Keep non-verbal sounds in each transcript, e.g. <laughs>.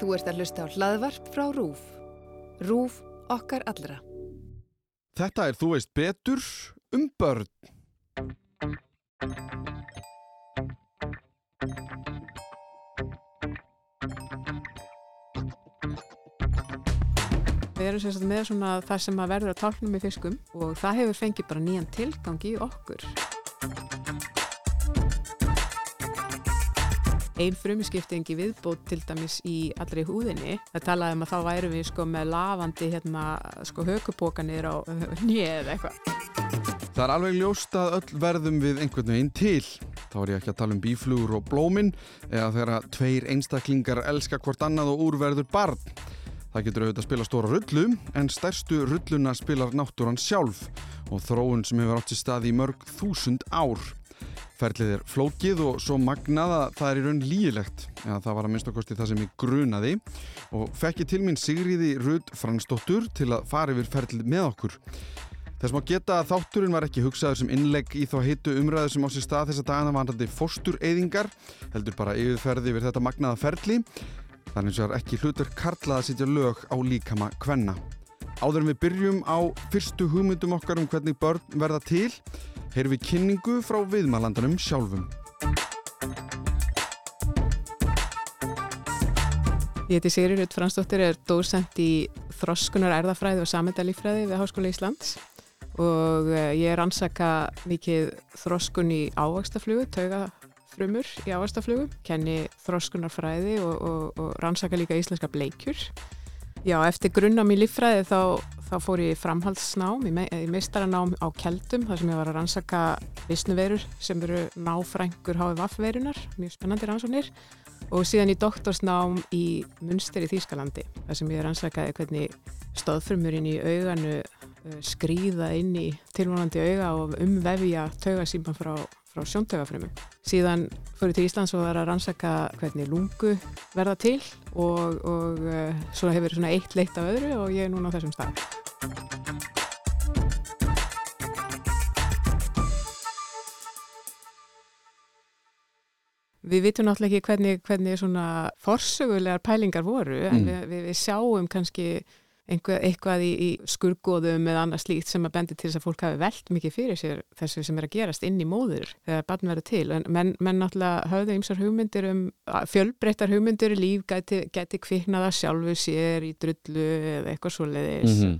Þú ert að hlusta á hlaðvarp frá RÚF. RÚF okkar allra. Þetta er Þú veist betur um börn. Við erum sem sagt með svona það sem að verður að tálknum í fiskum og það hefur fengið bara nýjan tilgang í okkur. Einn frumiskiptingi viðbót til dæmis í allri húðinni. Það talaði um að þá værum við sko með lafandi hérna sko hökupókanir á nýið eða eitthvað. Það er alveg ljóst að öll verðum við einhvern veginn til. Þá er ég ekki að tala um bíflugur og blómin eða þegar tveir einstaklingar elska hvort annað og úrverður barn. Það getur auðvitað að spila stóra rullu en stærstu rulluna spilar náttúran sjálf og þróun sem hefur átt í stað í mörg þúsund ár. Ferlið er flókið og svo magnað að það er í raun lígilegt. Ja, það var að minnst okkosti það sem ég grunaði og fekk ég til mín Sigriði Rud Fransdóttur til að fara yfir ferlið með okkur. Þess maður geta að þátturinn var ekki hugsaður sem innlegg í þá heitu umræðu sem á sér stað þess að dagana vandandi fórstureyðingar, heldur bara yfirferði yfir þetta magnaða ferli. Þannig að ekki hlutur karlað að setja lög á líkama kvenna. Áður en við byrjum á fyrstu hugmyndum okkar um hvernig börn verða til, heyrum við kynningu frá viðmalandanum sjálfum. Ég heiti Sigriður Fransdóttir, er dósent í þroskunar erðafræði og samendalífræði við Háskóla Íslands og eh, ég er ansaka mikið þroskun í ávakstaflugu, taugafrumur í ávakstaflugu, kenni þroskunarfræði og, og, og rannsaka líka íslenska bleikjur. Já, eftir grunnám í líffræði þá, þá fór ég framhaldsnám, í, me í meistaranám á Keldum, þar sem ég var að rannsaka vissnuverur sem eru náfrængur HVF-verunar, mjög spennandi rannsóknir og síðan í doktorsnám í Munster í Þýskalandi, þar sem ég rannsakaði hvernig stóðfrumurinn í auganu skrýða inn í tilvonandi auga og umvefja taugasýmpan frá, frá sjóntaugafrömmum. Síðan ég til Íslands og var að rannsaka hvernig lungu verða til og, og uh, svo hefur svona eitt leitt af öðru og ég er núna á þessum stað. Við vitum náttúrulega ekki hvernig, hvernig svona forsögulegar pælingar voru en Mm. við, við, við sjáum kannski einhver, eitthvað í, í skurgoðum eða annað slíkt sem að bendi til þess að fólk hafi velt mikið fyrir sér þessu sem er að gerast inn í móður þegar barn verður til en menn, menn náttúrulega höfðu ymsar hugmyndir um fjölbreyttar hugmyndir í líf gæti, gæti kviknaða sjálfu sér í drullu eða eitthvað svoleiðis -hmm.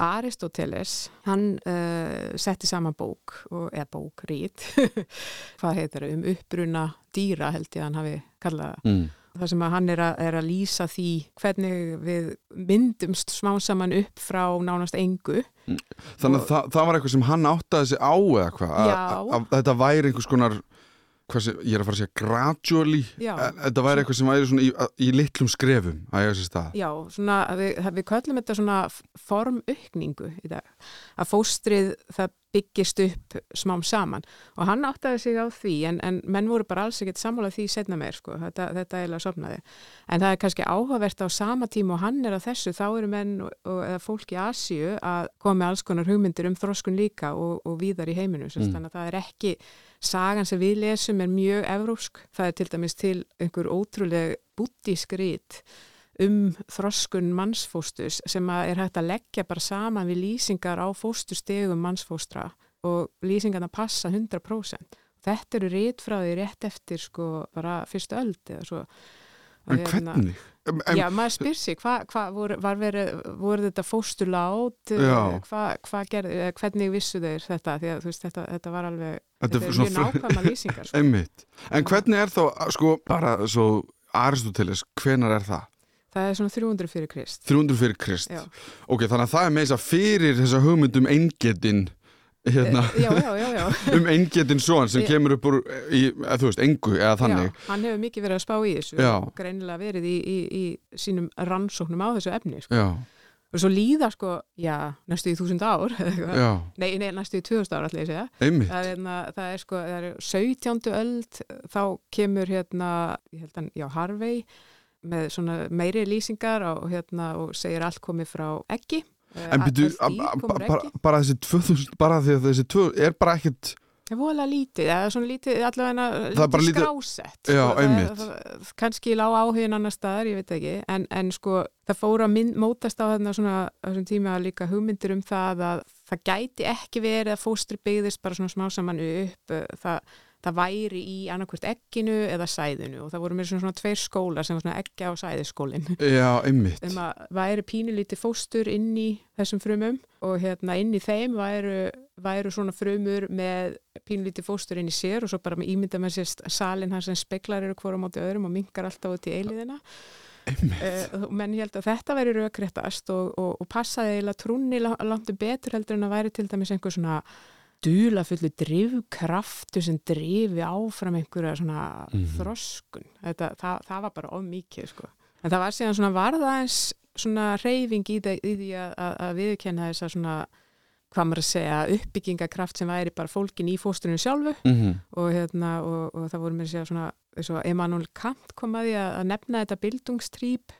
Aristoteles, hann uh, setti saman bók, og, eða bók, rít, <laughs> hvað heitir það, um uppbruna dýra held ég að hann hafi kallað það. mm. Það sem að hann er að, er að lýsa því hvernig við myndumst smá saman upp frá nánast engu. Þannig að það, það var eitthvað sem hann áttaði sig á eða hvað? Þetta væri einhvers konar, sem, ég er að fara að segja gradually, en þetta væri eitthvað sem væri í, í litlum skrefum að eiga sér stað. Já, svona, að við, að við köllum þetta svona formaukningu í dag. Að fóstrið það byggist upp smám saman og hann áttaði sig á því en, en menn voru bara alls ekkert sammála því setna meir sko, þetta, þetta eiginlega sopnaði. En það er kannski áhugavert á sama tíma og hann er á þessu, þá eru menn og, og, eða fólk í Asíu að koma með alls konar hugmyndir um þroskun líka og, og víðar í heiminum. Mm. Þannig að það er ekki, sagan sem við lesum er mjög evrósk. Það er til dæmis til einhver ótrúlega búttísk rít um þroskun mannsfóstus sem er hægt að leggja bara saman við lýsingar á fóstustegum mannsfóstra og lýsingarna passa 100%. Þetta eru rítfráði rétt eftir sko bara fyrstu öld eða svo. En hérna- hvernig? En, Já, maður spyr sig, hvað hva, voru, var verið, voru þetta fóstulát, hvað hva gerði, hvernig vissu þeir þetta, því að veist, þetta, þetta var alveg, Þetta þetta er mjög nákvæma lýsingar. Sko. einmitt. En hvernig er þá, sko, bara svo Aristoteles, hvenar er það? Það er svona 300 fyrir Krist. 300 fyrir Krist. Já. Ok, þannig að það er með þess að fyrir þessa hugmynd um eingetin, hérna, Eh, Já, já, já, <laughs> um eingetin svoan sem kemur upp úr, í, þú veist, engu eða þannig. Já, hann hefur mikið verið að spá í þessu og greinilega verið í, í, í sínum rannsóknum á þessu efni. Sko. Já, Og svo líða, sko, já, næstu í þúsund ár, <laughs> nei, nei, næstu í 2000 ár, einmitt. Það er, hérna, það er sko, það er 17. öld, þá kemur hérna, ég held að, já, Harvey með svona meiri lýsingar og, hérna, og segir allt komið frá eggi. En byrju, bara, þessi 2000, bara því að þessi 2000 er bara ekkert Það er voðalega lítið, eða svona lítið allavega Það er lítið skrásett Já, það, einmitt. það, kannski lág áhugin annar staðar, ég veit ekki. En, en sko það fór að mynd, mótast á þarna svona þessum tíma líka hugmyndir um það að það gæti ekki verið að fóstri byggðist bara svona smá saman upp. Uh, það, það væri í annarkvört egginu eða sæðinu. Og það voru mér svona, svona tveir skólar sem var svona eggja og sæðiskólin Já, einmitt. um að væri pínulítið fóstur inn í þessum frumum og hérna inn í þeim væru, væru svona frumur með pínulítið fóstur inn í sér og svo bara með ímynda með sér salin hans sem speklar eru hvora móti öðrum og minkar alltaf út í eiliðina uh, menn ég held að þetta væri raukréttast og, og, og passaði trúnni la- langt betur heldur en að væri til dæmis einhver svona dulafullu drifkraftu sem drifi áfram einhverja svona Mhm. þroskun þetta, það, það var bara of mikið sko. en það var síðan svona varða eins svona reyfing í, í því að, að, viðkenna þess að svona hvað maður að segja, uppbyggingakraft sem væri bara fólkin í fósturinu sjálfu Mm og, hérna, og, og það voru mér að segja svona, eins og Emanuel Kant kom að því að, nefna þetta bildungstrýp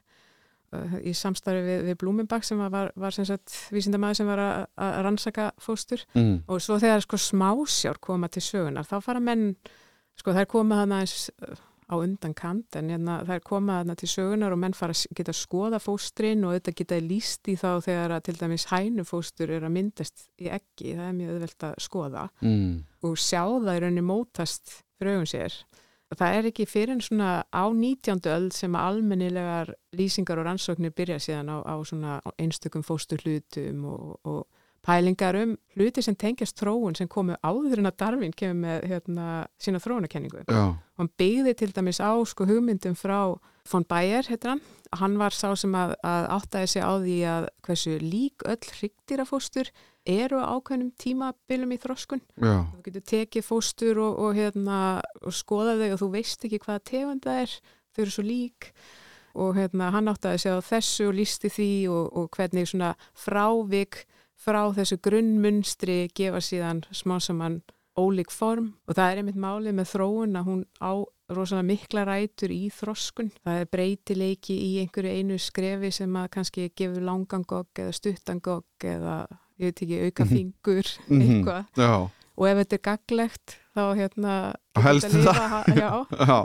í samstarfi við, við Blumenbach sem var, var sem sagt vísindamæður sem var að, rannsaka fóstur Mm. og svo þegar sko smásjár koma til sögunar þá fara menn, sko þær koma þannig aðeins uh, á undan kant en hérna, þær koma þarna til sögunar og menn fara að geta að skoða fóstrin og þetta geta líst í þá þegar að til dæmis hænufóstur er að myndast í eggi, það er mjög auðvelt að skoða Mm. og sjá það í rauninni mótast augum sér. Það er ekki fyrir en svona á 19. öld sem almennilegar lýsingar og rannsóknir byrja síðan á, á svona einstökum fósturhlutum og, og pælingar um hluti sem tengjast þróun sem komu áður en að Darwin kemur með hérna, sína þróunakenningu. Já. Hann byggði til dæmis á sko hugmyndum frá von Bayer, heitir hann. Hann var sá sem að, að áttaði sig á því að hversu lík öll hryggdýrafóstur eru á ákveðnum tímabilum í þroskun. Já. Þú getur tekið fóstur og, og, hérna, og skoða þau og þú veist ekki hvaða tegund það er, þau eru svo lík og hérna, hann áttaði sig á þessu og lísti því og, og hvernig svona frávik frá þessu grunnmunstri gefa síðan smá saman ólík form og það er einmitt málið með þróun að hún á rosalega mikla rætur í þroskun. Það er breytileiki í einhverju einu skrefi sem að kannski gefur langangogg eða stuttangogg eða ég veit ekki auka Mhm. fingur Mhm. eitthvað Já. og ef þetta er gaglegt þá hérna helst það. já, <laughs> Já.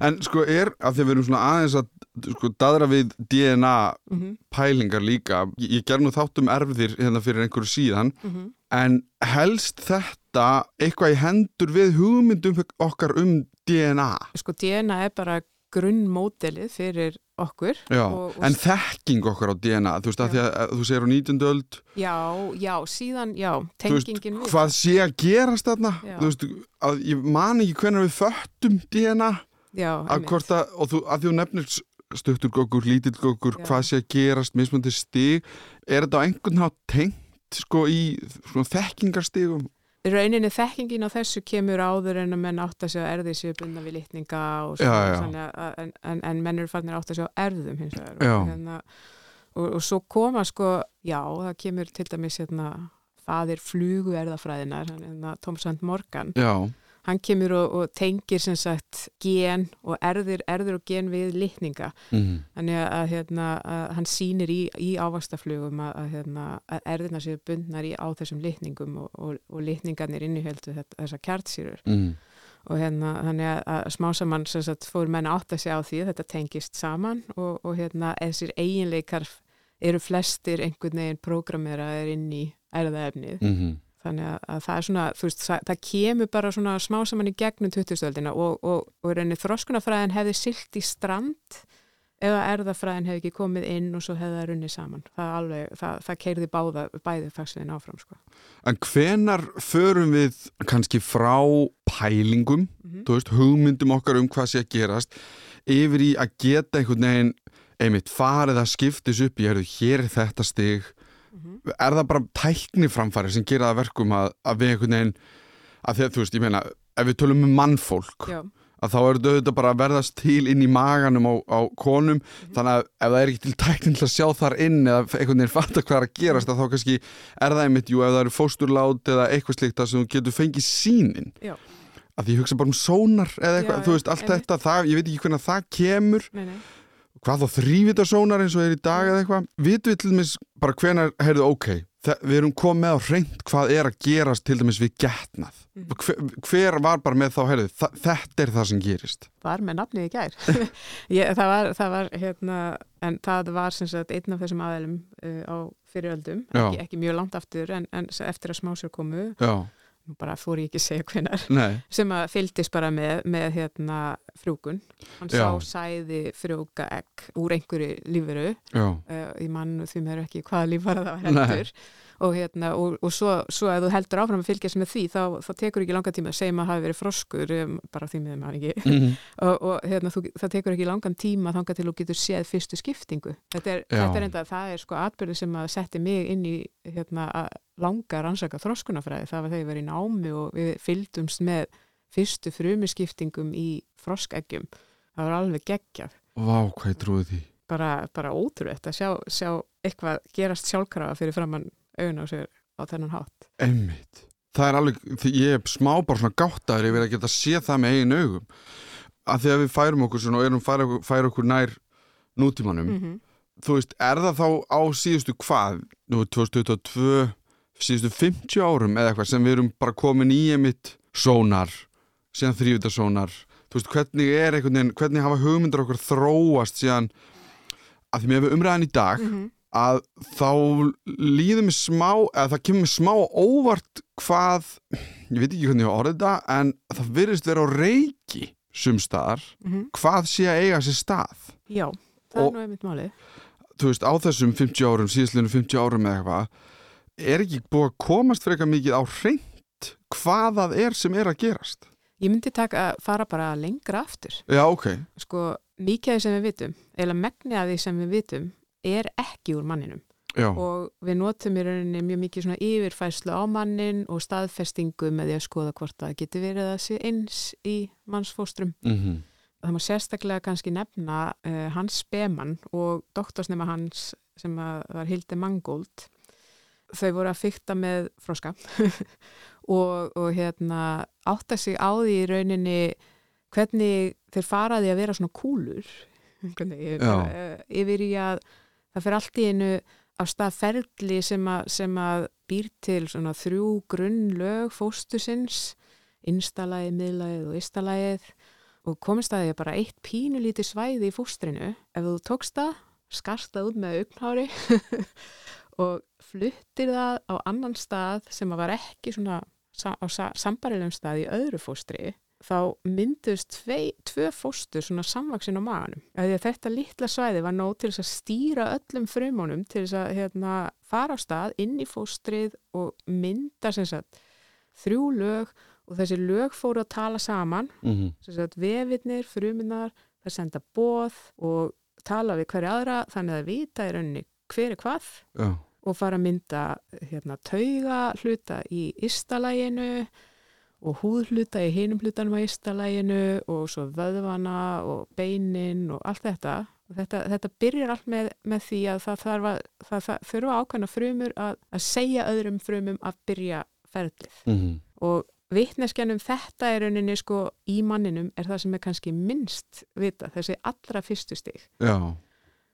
En sko er að því að við erum svona aðeins að sko daðra við DNA mm pælingar líka. Ég, ég ger nú þátt um erfðir hérna fyrir einhverju síðan -hmm. en helst þetta eitthvað í hendur við hugmyndum okkar um DNA. sko DNA er bara grunnmódelið fyrir okkur Já. Og- og- en þekking okkar á DNA, þú veist að Já. því að, að þú segir á 19. öld já, já, síðan, já, tengingin við hvað sé að gerast þarna þú veist, að ég man ekki hvernig við föttum DNA já, að hvort að, og þú, að þú nefnir s- stuttur gókur, lítill Já. hvað sé að gerast mismöndi stig, er þetta á einhvern hátt tengt sko í svona þekkingarstigum rauninni þekkingin á þessu kemur áður en að menn átt að segja erði séu bundna við litninga og Já, svona, já. að, en, en, en menn eru farnir átt að segja erðum hins vegar Já. og, hérna, og, og svo koma sko, já, það kemur til dæmis hérna, faðir flugu erðafræðinar, hérna, Tom Sand Morgan já, hann kemur og, og tengir sem sagt gen og erðir, erður og gen við litninga mm. þannig að, að, hérna, að hann sýnir í, í ávakstaflugum að, að, hérna, að erðina séu bundnar í á þessum litningum og, og, og litningarnir innihjöldu þessar kjartsýrur Mm. og hérna þannig að, að smá saman sem sagt, fór menn að átta sig á því að þetta tengist saman og, og hérna þessir eiginleikar eru flestir einhvern veginn prógrameraðir inn í erðaefnið Mm. Þannig að, að það er svona, þú veist, það, það kemur bara svona smá saman í gegnum 2000-öldina og, og, og reyni þroskunafræðin hefði silt í strand eða erðafræðin hefði ekki komið inn og svo hefði það runnið saman. Það alveg, það, það keirði báða, bæði fagsliðin áfram, sko. En hvenar förum við kannski frá pælingum, Mm þú veist, hugmyndum okkar um hvað sé að gerast, yfir í að geta einhvern veginn, einmitt, farið að skiptis upp í, hér er þetta stig, -hmm. er það bara tækniframfæri sem gera það verkum að, að við einhvern veginn, að því að þú veist, ég meina, ef við tölum um mannfólk, Já, að þá er þetta bara að verðast til inn í maganum á, á konum þannig að ef það er ekki til tæknin til að sjá þar inn eða einhvern veginn fatta hvað er að gerast að þá kannski er það einmitt, jú, ef það eru fósturlát eða eitthvað slíkt að þú getur fengið sínin Já. að því ég hugsa bara um sónar eða eitthvað, Já, þú veist, allt einmitt. þetta það, ég veit ekki hvernig það kemur nei, nei. Hvað þá þrývita sónar eins og er í dag eða eitthvað? Vitum við til dæmis bara hvenar, heyrðu, ok þe- við erum komið á hreint hvað er að gerast til dæmis við getnað. Mhm. hver, hver var bara með þá heyrðu, þetta er það sem gerist? Var með nafnið í gær. <laughs> Ég, það, var, það var hérna en það var sem sagt einn af þessum aðeilum uh, á fyriröldum ekki, ekki mjög langt aftur en, en eftir að smásur komu. Já, bara fór ég ekki að segja hvenar nei, sem að fylgdist bara með, með hérna frjókun hann Já. sá sæði frjóka egg úr einhverju lífuru uh, ég mann því mér ekki hvaða lífara það var Nei. Og, hérna, og, og svo, svo ef þú heldur áfram að fylgjast með því þá, þá tekur ekki langa tíma að hafi verið froskur um, bara því með maður ekki. Mhm. <laughs> og, og hérna, þú, það tekur ekki langan tíma þangað til þú getur séð fyrstu skiptingu. Þetta er, þetta er enda, það er sko atbyrði sem að setti mig inn í hérna, að langa rannsaka þroskunafræði það var þegar ég var í námi og við fylgdumst með fyrstu frumiskiptingum í froskeggjum. Það var alveg geggjaf vá, hvað ég trúi því. Bara, bara ótrúið að sjá, sjá eitthvað gerast sjálfkrafa fyrir framann augun á sér á þennan hátt. Einmitt. Það er alveg, ég er smá bara svona gáttaður yfir að geta séð það með eigin augum. Að því að við færum okkur svona og erum færa, færa okkur nær nútímanum. -hmm. þú veist, er það þá á síðustu hvað, nú er 2022 síðustu 50 árum eða eitthvað sem við erum bara komin í einmitt sónar, síðan þrývitarsónar þú veist, hvernig er einhvern veginn hvernig hafa hugmyndur okkur þróast síðan að því með umræðan í dag að þá líður mér smá, eða það kemur mér smá óvart hvað ég veit ekki hvernig ég á orðið þetta en það virðist vera á reiki sumstaðar, hvað sé að eiga sér stað Já, það Og- er nú einmitt málið þú veist, á þessum 50 árum, síðastlunum 50 árum eða eitthvað, er ekki búið að komast fyrir eitthvað mikið á hreint hvað það er sem er að gerast? Ég myndi taka fara bara lengra aftur Já, ok. sko, mikið af því sem við vitum eða megni af því sem við vitum er ekki úr manninum Já, og við notum í rauninni mjög mikið svona yfirfæslu á mannin og staðfestingu með því að skoða hvort það getur verið að sé eins í mannsfóstrum. mm Það má sérstaklega kannski nefna uh, hans spemann og doktorsnema hans sem var Hilde Mangold. Þau voru að fykta með froska <laughs> og, og hérna átta sig á því í rauninni hvernig þeir faraði að vera svona kúlur <laughs> hvernig, Já. uh, yfir í að það fer allt í einu af stað ferli sem sem að býr til svona þrjú grunnlög fóstusins innstalægið, miðlægið og ystalægið og komist að því að bara eitt pínulítið svæði í fóstrinu ef þú tókst það, skarst það út með augnhári <laughs> og fluttir það á annan stað sem að var ekki svona á sa sambarilegum stað í öðru fóstri þá myndust tvei, tvö fóstur svona samvaksin á maganum. Þetta litla svæði var nóg til að stýra öllum frumónum til að hérna, fara á stað inn í fóstrið og mynda sagt, þrjú lög og þessi lög fóru að tala saman -hmm. sem sagt, vefirnir, fruminar, það senda bóð og tala við hverja aðra þannig að vita í rauninni hver er hvað já, og fara að mynda hérna, tauga hluta í ystalæginu og húðhluta í hinum hlutanum á ystalæginu og svo vöðvana og beinin og allt þetta. Og Þetta, þetta byrjar allt með, með því að það þarf að, það, það þurfa ákveðna frumur að, að segja öðrum frumum að byrja ferlið mm og vitneskjan um þetta er rauninni sko í manninum er það sem er kannski minnst vita, þessi allra fyrstu stig. já,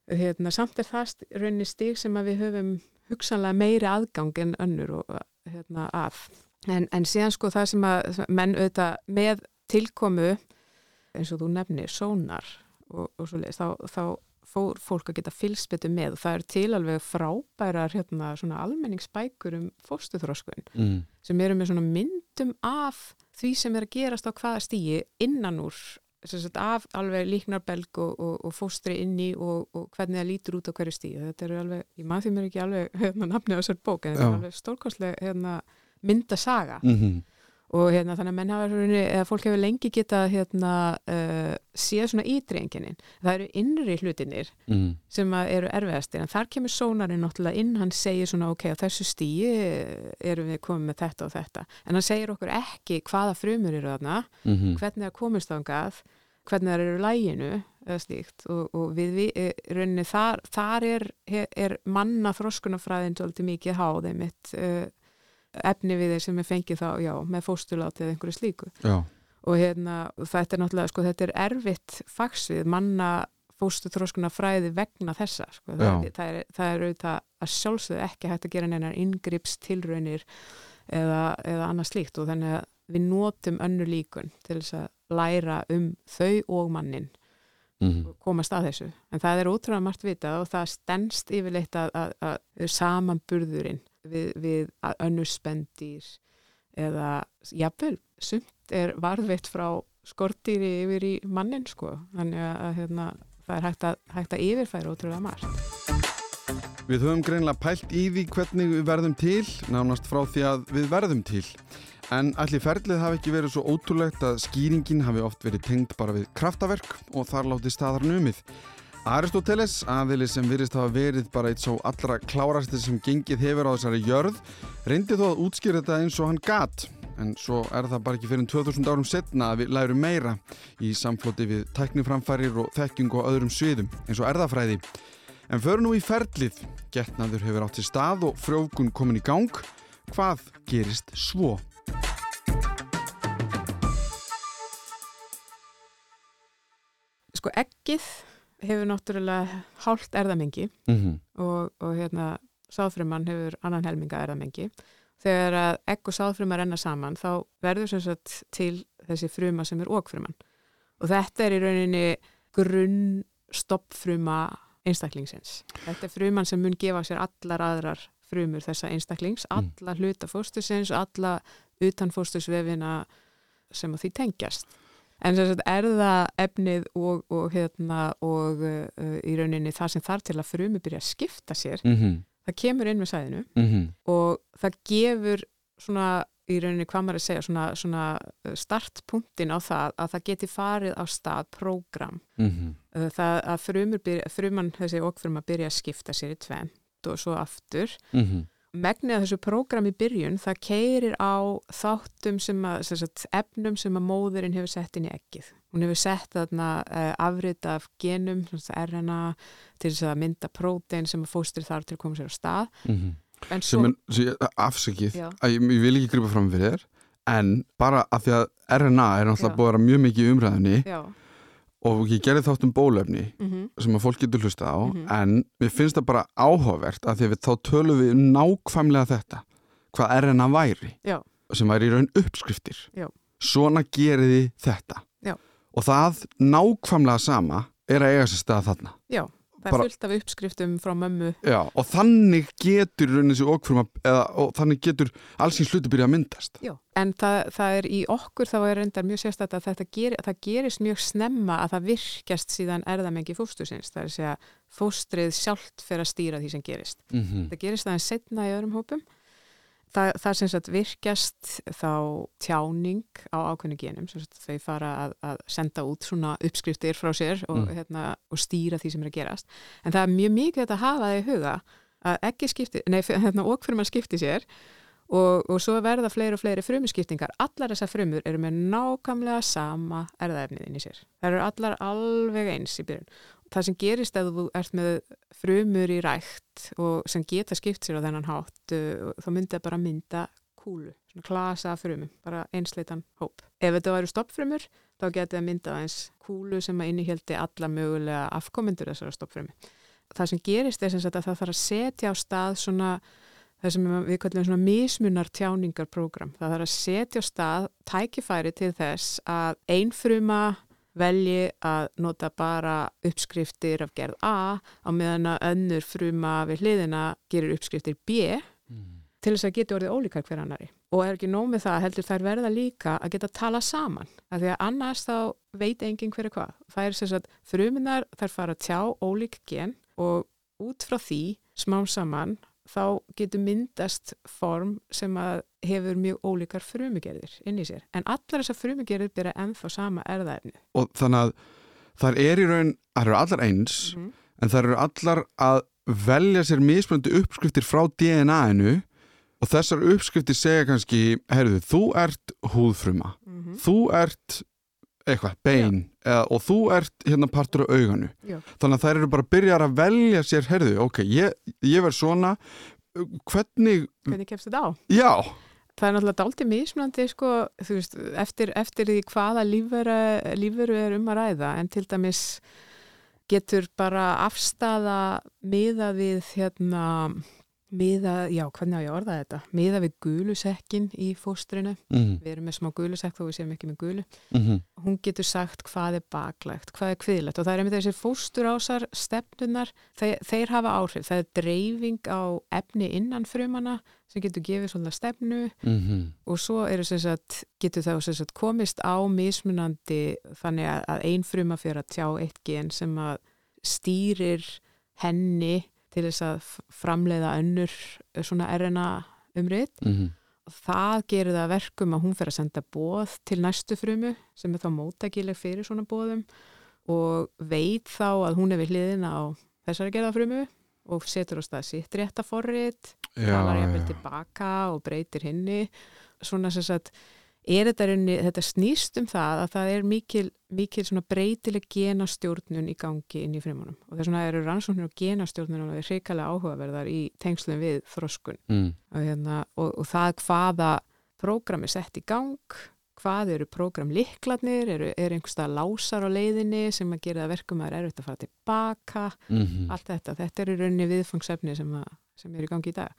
Hérna, samt er það rauninni stig sem við höfum hugsanlega meiri aðgang en önnur og hérna, að. En, en síðan sko það sem að menn auðvitað með tilkomu eins og þú nefnir, sónar og, og svo leiðist, þá, þá fór fólk að geta fylgst betur með og það er til alveg frábærar hérna, svona almenningsbækur um fóstuþróskun mm. sem eru með svona myndum af því sem er að gerast á hvaða stíi innan úr sagt, af alveg líknarbelg og, og, og fóstri inni og, og hvernig það lítur út á hverju stíi þetta eru alveg, ég maður því mér ekki alveg hérna, nafnið á þessar bók en þetta er alveg stórkostlega hérna, myndasaga. Mm og hérna, þannig að menn hafa svona, eða fólk hefur lengi getað hérna, uh, séð svona ytri enginin það eru innri hlutinir mm. sem eru erfiðastir en þar kemur sónarinn náttúrulega inn hann segir svona ok, á þessu stíi erum við komið með þetta og þetta. En hann segir okkur ekki hvaða frumur eru þarna Mm hvernig það komist þangað hvernig það eru læginu eða slíkt. Og, og við, við eh, rauninni þar, þar er, er manna þroskunafræðin svolítið mikið háð einmitt uh, efni við þeir sem er fengið þá, já, með fóstuláti eða einhverju slíku já, og hérna, þetta er náttúrulega, sko, þetta er erfitt fagsvið, manna fóstu þróskuna fræði vegna þessa sko. það, það, er, það er auðvitað að sjálfsögðu ekki hægt að gera neinar inngrips tilraunir eða, eða annað slíkt og þannig að við notum önnur líkun til þess að læra um þau og mannin Mhm. og komast að þessu. En það er ótrúlega margt vitað og það stendst yfirleitt að, að, að samanburðurinn við, við að önnur spendýr eða jafnvel sumt er varðveitt frá skortýri yfir í mannin sko. Þannig að hérna, það er hægt að, hægt að yfirfæra ótrúlega margt. Við höfum greinlega pælt í því hvernig við verðum til, nánast frá því að við verðum til. En allir ferlið hafi ekki verið svo ótrúlegt að skýringin hafi oft verið tengd bara við kraftaverk og þar láti staðar numið. Aristoteles, aðili sem virðist hafa verið bara eitt svo allra klárasti sem gengið hefur á þessari jörð, reyndi þó að útskýra þetta eins og hann gat. En svo er það bara ekki fyrir 2000 árum setna að við lærum meira í samfloti við tækniframfærir og þekking og öðrum sviðum, eins og erðafræði. En förum nú í ferlið. Getnaður hefur átt sér stað og frjókun komin í gang. Hvað gerist svo? Sko eggið hefur náttúrulega hálft erðamengi Mm -hmm. og, og hérna sáðfruman hefur annan helminga erðamengi. Þegar að egg og sáðfruma renna saman þá verður sem sagt til þessi fruma sem er okfruman. Og þetta er í rauninni grunn stoppfruma einstaklingsins. Þetta er fruman sem mun gefa sér allar aðrar frumur þessa einstaklings, Mm. alla hluta fóstusins og alla utan fóstusvefina sem að því tengjast. En sem sagt erða efnið og, og, hérna, og uh, í rauninni það sem þarf til að frumi byrja að skipta sér, Mm -hmm. það kemur inn með sæðinu Mm -hmm. og það gefur svona í rauninni hvað maður að segja svona, svona startpunktin á það að það geti farið á stað prógram Uh, það að frumur byrja, fruman þessi okkfruma byrja að skipta sér í tvent og svo aftur megnið af þessu prógram í byrjun það keirir á þáttum sem að, sem sagt, efnum sem að móðurinn hefur sett inn í ekkið. Hún hefur sett þarna uh, afrita af genum, RNA, til þess að mynda prótein sem að fóstur þar til að koma sér á stað. En Sem svo, er, sem ég- afsakið, að ég, ég vil ekki gripa fram fyrir þér, en bara að því að RNA er náttúrulega búið að vera mjög mikið í umræðinni já, og ég gerði þátt um bólefni mm sem að fólk getur hlusta á, Mhm. en mér finnst það bara áhugavert að því að þá tölum við um nákvæmlega þetta, hvað RNA væri. já, sem væri í raun uppskriftir Já. svona geriði þetta Já. og það nákvæmlega sama er að eiga sér stað þarna Það Bara- er fullt af uppskriftum frá mömmu. Já. og þannig getur okfruma eða, og þannig getur allsins hluti byrja að myndast Já. En það, það er í okkur þá er reyndar mjög sérstætt að þetta geri, að það gerist mjög snemma að það virkjast síðan erðamengi fóstusins. Það er að segja fóstrið sjálft fer að stýra því sem gerist. mm -hmm. Það gerist aðeins setna í öðrum hópum. Það, það sem sagt virkjast þá tjáning á ákveðnu genum, sem sagt þau fara að, að senda út svona uppskriftir frá sér og, Mm. hérna, og stýra því sem er að gerast. En það er mjög mikið að hafa það í huga að ekki skipti, nei, hérna, okkur mann skipti sér og, og svo verða fleiri og fleiri frumuskiptingar. Allar þessar frumur eru með nákvæmlega sama erðaefnið inn í sér. Það eru allar alveg eins í byrjun. Það sem gerist ef þú ert með frumur í rækt og sem geta skipt sér á þennan hátt uh, þá myndi það bara mynda kúlu, svona klasa frumum, bara einsleitan hóp. Ef þetta væru stoppfrumur þá geti það myndað eins kúlu sem að innihjeldi alla mögulega afkomendur þessara stoppfrumu. Það sem gerist er sem sagt að það þarf að setja á stað svona það sem við kallum svona mismunar tjáningarprogram. Það þarf að setja á stað tækifæri til þess að ein fruma velji að nota bara uppskriftir af gerð A á meðan að önnur fruma við hliðina gerir uppskriftir B til þess að geta orðið ólíkar hver annari. Og er ekki nóg með það heldur þær verða líka að geta tala saman. Af því að annars þá veit enginn hver er hvað. Það er sem sagt frumunar þær fara að tjá ólík gen og út frá því smám saman þá getur myndast form sem að hefur mjög ólíkar frumugerðir inn í sér. En allar þessar frumugerðir byrja ennþá sama erðaefni. og þannig að þar er í raun það eru allar eins Mhm. en það eru allar að velja sér mismunandi uppskriftir frá DNA-inu og þessar uppskriftir segja kannski, heyrðu, þú ert húðfruma Mhm. þú ert eitthvað, bein eða, og þú ert hérna partur af auganu Já. þannig að þær eru bara að byrja að velja sér herðu, ok, ég, ég verð svona hvernig, Hvernig kemst þetta á? já Það er náttúrulega dálítið mismunandi sko, veist, eftir, eftir því hvaða lífveru er um að ræða en til dæmis getur bara afstafa miða við hérna miða, já, hvernig á ég að orða þetta? Miða við gulusekkin í fóstrinu. Mm við erum með smá gulusekk þó við séum ekki með gulu. -hmm. hún getur sagt hvað er baklegt, hvað er kviðlegt og það er einmitt þessi fósturásar stefnunar, þeir, þeir hafa áhrif. Það er dreifing á efni innan frumana sem getur gefið svona stefnu Mhm. og svo eru sem sagt, getur það sem sagt, komist á mismunandi þannig að, að ein fruma fyrir að tjá eitt gen sem að stýrir henni til þess að framleiða önnur eh, svona RNA umrið Mhm. það gerir það að verkum að hún fer að senda bóð til næstu frumu sem er þá móttakileg fyrir svona bóðum og veit þá að hún er við hliðina á þessari gerða frumu og setur á stað sitt rétta forrit Já, talar jafnvel já. tilbaka og breytir hinni svona sem sagt er þetta, raunni, þetta snýst um það að það er mikil, mikil breytileg genastjórnun í gangi inn í frumunum og þess vegna eru rannsóknir á genastjórnunum og er hrikalega áhugaverðar í tengslum við þroskun Mm. og, hérna, og, og það hvaða prógram er sett í gang hvað eru prógramliklarnir eru, er einhverstað lásar á leiðinni sem að gera það verkum að það er erfitt að fara tilbaka Mhm. allt þetta, þetta er í rauninni viðfangsefni sem, að, sem er í gangi í dag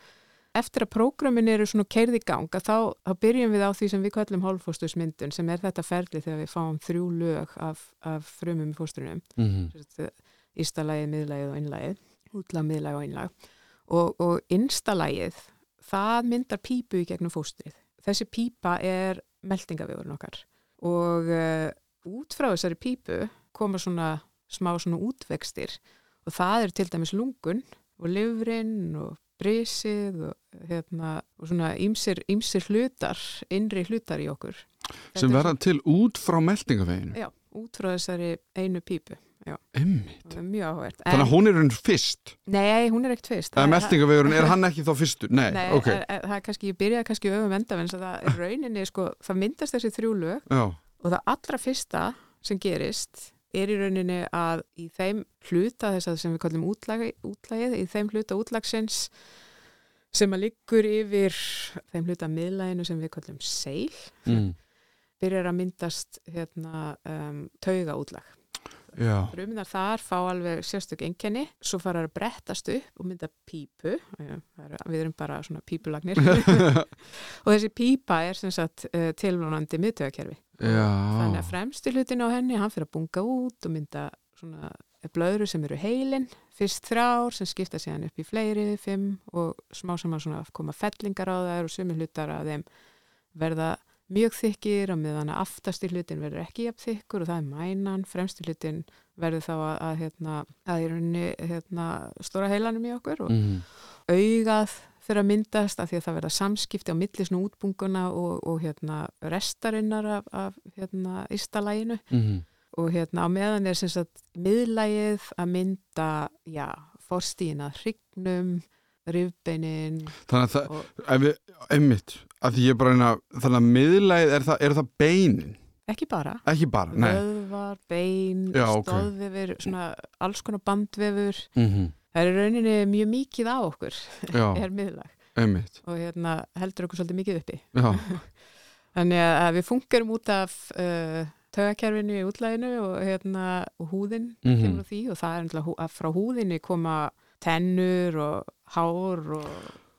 eftir að prógramin eru svona keirð í gang að þá, þá byrjum við á því sem við kallum hálfóstusmyndun sem er þetta ferli þegar við fáum þrjú lög af, af frumum í fóstrunum Mhm. ístalagið, miðlagið og innlagið útlag, miðlag og innlag. Og, og innstalægið það myndar pípu í gegnum fóstrið. Þessi pípa er meldingavegurinn okkar. Og uh, út frá þessari pípu koma svona smá svona útvextir. Og það er til dæmis lungun og livrin og brisið og, hérna, og svona ýmsir, ýmsir hlutar, innri hlutar í okkur. sem Þetta er verða til út frá meldingaveginu Já, út frá þessari einu pípu. Er mjög áhvert. Þannig að hún er hún fyrst Nei, hún er ekkert fyrst. Það- meldingavegurinn, er hann ekki þá fyrstur? Nei, Nei, ok er, er, það er kannski, ég byrjaði kannski öfum enda en það er rauninni, sko, það myndast þessi þrjú lög Já, og það allra fyrsta sem gerist er í rauninni að í þeim hluta þess að sem við kallum útlagi, útlagið, í þeim hluta útlagsins sem að liggur yfir þeim hluta miðlæginu sem við kallum seil, mm. byrjar að myndast hérna, um, tauga útlag. Fruminar þar fá alveg sérstök enkenni, svo fara að brettast upp og mynda pípu, við erum bara svona pípulagnir. <laughs> Og þessi pípa er sem sagt uh, tilvonandi miðtögakerfi. Þannig að Já, fremsti hlutin á henni, hann fyrir að bunga út og mynda svona blöðru sem eru heilin, fyrst þrjár sem skipta síðan upp í fleiri, fimm og smá saman svona koma fellingar á þær og sumi hlutar að þeim verða mjög þykir og meðan að aftasti hlutin verður ekki jafn þykkur og það er mænan, fremsti hlutin verður þá að, að, hérna, að í rauninni hérna, stóra heilanum í okkur og mm. augað fyrir að myndast af því að það verða samskipti á milli svona útbunguna og, og hérna restarinnar af, af hérna ístalæginu Mm. og hérna á meðan er sem sagt miðlægið að mynda já, forstíðin að hrygnum rifbeinin Þannig að það, og við, einmitt að ég bara eina, þannig að miðlæð er það, það beinin, ekki bara. Ekki bara, nei. Vöðvar, bein, Já, stóðvefur svona alls konar bandvefur. Mm það er rauninni mjög mikið á okkur <laughs> er miðlæg einmitt. Og hérna heldur okkur svolítið mikið uppi. <laughs> Þannig að við fungerum út af uh, tögakerfinu í útlæginu og, hérna, húðin kemur á því og það er náttúrulega að frá húðinni koma tennur og hár og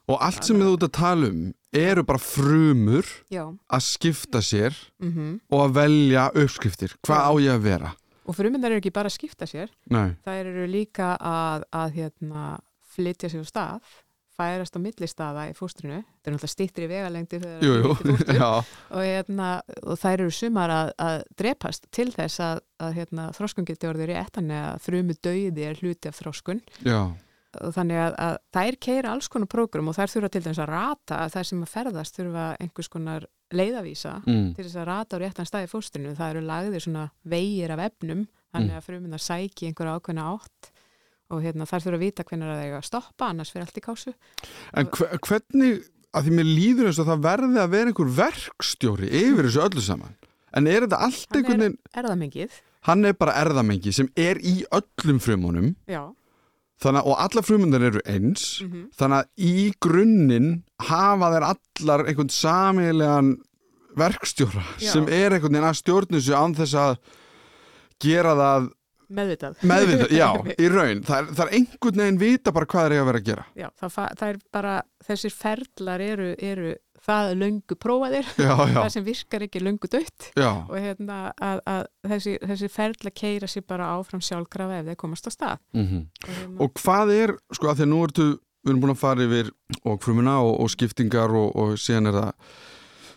og allt sem við út að tala um eru bara frumur já, að skipta sér mm og að velja uppskriftir, hvað á ég að vera? Og frumindar eru ekki bara að skipta sér. Nei, þær eru líka að, að hérna, flytja sér á stað færast á millistaða í fóstrinu. Þetta er náttúrulega stýttri vegalengdi þegar það er lítið fóstur. <laughs> já. Og, hérna, og þær eru sumar að, að drepast til þess að, að hérna, þroskun geti orðið rétt þannig að frumu dauði er hluti af þroskun. Já, og þannig að, að þær keira alls konar prógram og þær þurfa til dæmis að rata að þær sem að ferðast þurfa einhvers konar leiðavísa mm. til þess að rata á réttan stað í fóstrinu það eru lagðir svona vegir af efnum þannig Mm. að frumunar sæki einhverja ákveðna átt og hérna, þær þurfa að vita hvernig það eiga að stoppa annars fyrir allt í kásu En hve- hvernig, að því mér líður eins og það verði að vera einhver verkstjóri yfir þessu öllu saman en er þetta allt Hann einhvern veginn er það mingið? hann er bara erðamengi sem er í öllum frumunum Já þannig, og alla frumundar eru eins mm þannig að í grunninn hafa þeir allar einhvern samilegan verkstjóra Já. sem er einhvern veginn að stjórnu sig án þess að gera það meðvitað. meðvitað, já, <laughs> í raun það er, það er einhvern veginn vita bara hvað er ég að vera að gera Já, það, það er bara, þessir ferlar eru, eru það löngu prófaðir, <laughs> það sem virkar ekki löngu dött og hérna að, að þessi, þessi ferla keira sér bara áfram sjálfkrafa ef þeir komast á stað. mm Og, hérna, og hvað er, sko, að því nú ertu við erum búin að fara yfir og frumuna og, og skiptingar og, og síðan er það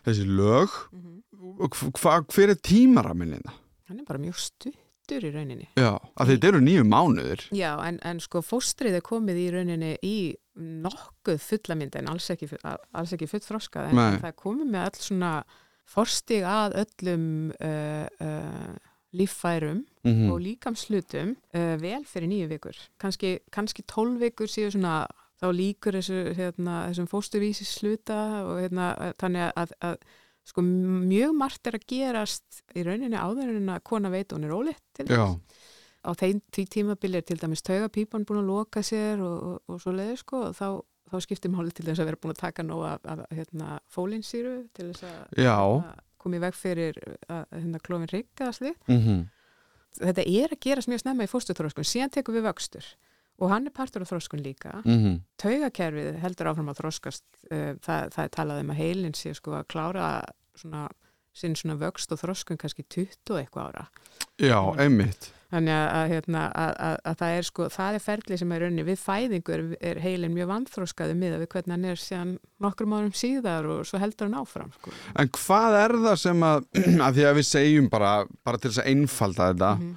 þessi lög Mhm. og hva, hver er tímaraminina? hann er bara mjög stuttur í rauninni. Já, að þetta eru nýju mánuðir Já, en, en sko fóstrið er komið í rauninni í nokkuð fullamynd en alls ekki, alls ekki fullþroskað en Nei. það komið með all svona forstig að öllum uh, uh, líffærum mm og líkamslutum uh, vel fyrir nýju vikur. Kanski, kannski tólf vikur séu svona þá líkur þessu, hérna, þessum fósturvísi sluta og hérna, þannig að, að sko mjög margt er að gerast í rauninni áður en að kona veit að hún er ólitt til Já, á þeim tí tímabili er til dæmis taugapípan búin að loka sér og, og, og svo leiði sko og þá, þá skiptir máli til þess að vera búin að taka nóg af, af hérna, fólinsýru til þess að í veg fyrir að hérna, klófin slið. mm Þetta er að gerast mjög snemma í fóstuþróskun, síðan tekum við vöxtur og hann er partur af þróskun líka. -hmm. Taugakerfið heldur áfram að þróskast, það, það er talað um að heilin sé sko að klára svona, sinn svona vöxt og þróskun kannski 20 og eitthvað ára. Já, einmitt Þannig að, að, hérna, að, að, að það er sko, það er ferli sem er raunni við fæðingu er, heilin mjög vanþróskaði miða við hvernig hann er síðan nokkrum árum síðar og svo heldur hann áfram sko. En hvað er það sem að, <clears throat> að því að við segjum bara, bara til þess að einfalda þetta mm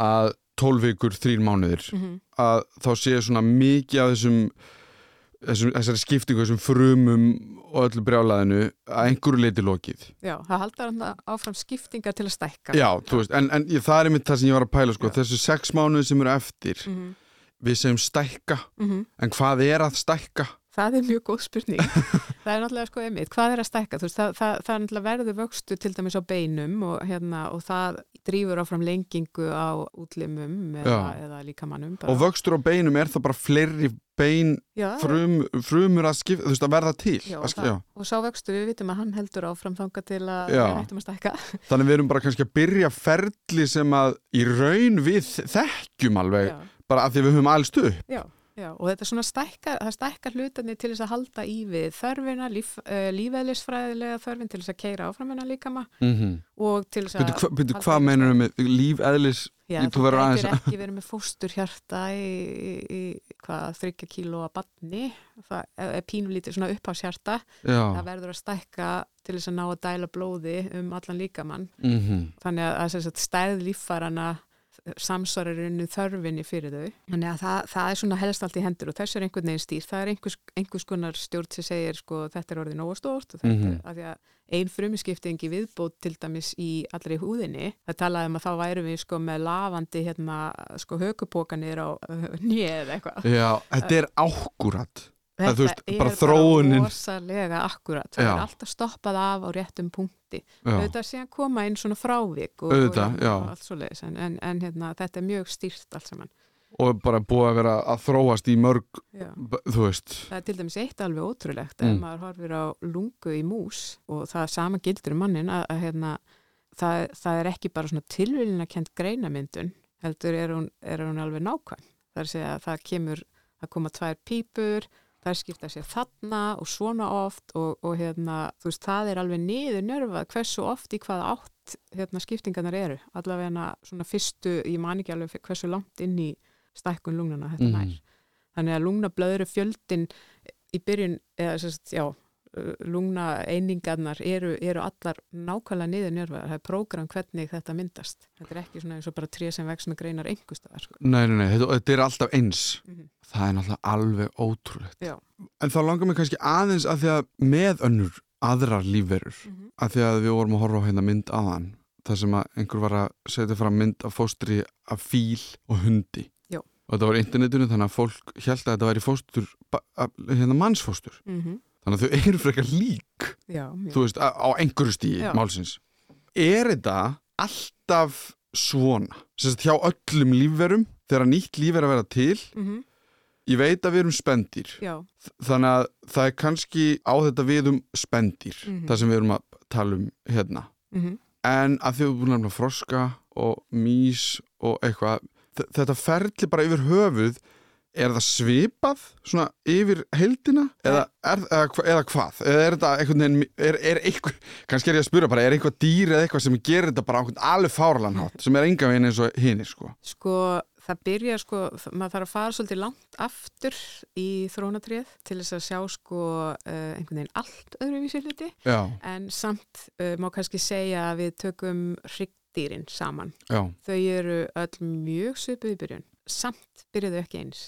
að 12 vikur, 3 mánuðir -hmm. að þá séu svona mikið af þessum, þessum þessari skiptingu, þessum frumum og öllu brjálaðinu að einhverju leiti lokið. Já, það haldar áfram skiptinga til að stækka. Já, þú veist, en, en það er einmitt það sem ég var að pæla, sko, Já. þessu sex mánuði sem eru eftir, Mm -hmm. við segjum stækka, Mm en hvað er að stækka? Það er mjög góð spurning. <laughs> það er náttúrulega sko einmitt, hvað er að stækka? Veist, það, það, það er náttúrulega verður vöxtu til dæmis á beinum og, hérna, og það drýfur áfram lengingu á útlimum eða, eða líkamannum. Og vöxtur á beinum, er það bara fleiri bein já, frum, frumur að skipta, þú veist, að verða til? já, að, og, sk- það, og sá vöxtu við vitum að hann heldur áfram þanga til að við hættum að stækka. <laughs> Þannig við erum bara kannski að byrja ferli sem að í raun við þekkjum alveg, Já. bara af því við höfum alst upp. Já, og þetta er svona stækkar, það stækkar hlutarnir til þess að halda í við þörfina, líf, uh, lífeðlisfræðilega þörfin til þess að keira áfram hennar líkama Mm -hmm. og til þess að... Byrju, hvað í meinar með líf eðlis? Já, þú verður aðeins ekki verið með fósturhjarta í, í, í hvað, þryggja kílóa badni, það er pínulítið svona upphásjarta, það verður að stækka til þess að ná að dæla blóði um allan líkamann. mm Þannig að, að sem sagt, stærð líffærana samsvarar innu þörfinni fyrir þau. Þannig að það, það er svona helst allt í hendur og þess er einhvern veginn stýr. Það er einhvers, einhvers konar stjórn sem segir sko þetta er orðið nógu stórt og þetta Mhm. er að því að ein frumiskiptingi viðbót til dæmis í allri húðinni. Það talaði um að þá værum við sko með lafandi hérna sko hökupókanir á <laughs> nýið eða eitthvað. Já, þetta er ákúrat. Það, þú veist, Þetta bara er þróunin. rosalega akkurat. Það Já. er alltaf stoppað af á réttum punkti Já, auðvitað síðan koma inn svona frávik og, Auðvitað, og, og allt svo leiðis en, en, en hérna, þetta er mjög stýrt allt saman og bara búið að vera að þróast í mörg, já. þú veist. það er til dæmis eitt alveg ótrúlegt Mm. ef maður horfir á lungu í mús og það sama gildur um mannin að, að hérna, það, það er ekki bara svona tilviljina kent greinamyndun heldur er hún, er hún alveg nákvæm það er að segja að það kemur það koma tvær pípur það skipta sér þarna og svona oft og, og hérna, þú veist, það er alveg niður njörfað hversu oft í hvaða átt hérna, skiptingarnar eru allavega svona fyrstu, ég man ekki alveg hversu langt inn í stækkun lungnana þetta Mhm. nær þannig að lungnablöðru fjöldin í byrjun, eða sérst, já lungna einingarnar eru, eru allar nákvæmlega niður njörfaðar það er prógram hvernig þetta myndast þetta er ekki svona eins og bara tré sem vex með greinar einhverstaðar sko. Nei, nei, nei, þetta, þetta er alltaf eins. Mhm. Það er náttúrulega alveg ótrúlegt. Já. En þá langar mér kannski aðeins að því að með önnur aðrar lífverur, Mhm. að því að við vorum að horfa á hérna mynd aðan, þar sem að einhver var að setja fram mynd af fóstri af fíl og hundi. Já. Og þetta var á internetinu þannig að fólk held að þetta væri fóstur, hérna mannsfóstur. mm Þannig að þau eru frekar lík, já, þú veist, á einhverju stíi málsins. Er þetta alltaf svona? Sérst hjá öllum lífverum, þegar nýtt líf er að vera til, Mm ég veit að við erum spendir, já, þannig að það er kannski á þetta við um spendir, Mhm. það sem við erum að tala um hérna. mm En að þið erum búin að froska og mís og eitthvað þetta ferli bara yfir höfuð er það svipað svona yfir heildina? Eða, er, eða, eða hvað? Eða er þetta einhvern veginn er, er eitthvað, kannski er ég að spura bara er eitthvað dýr eða eitthvað sem gerir þetta bara alveg fárlanhátt sem er enga veginn eins og hinir sko? Sko, það byrja sko, maður þarf að fara svolítið langt aftur í þrónatrið til þess að sjá sko uh, einhvern veginn allt öðruvísi hluti. Já, en samt uh, má kannski segja að við tökum hryggdýrin saman. já, Þau eru öll mjög svipuð í byrjun. Samt byrjuðu ekki eins.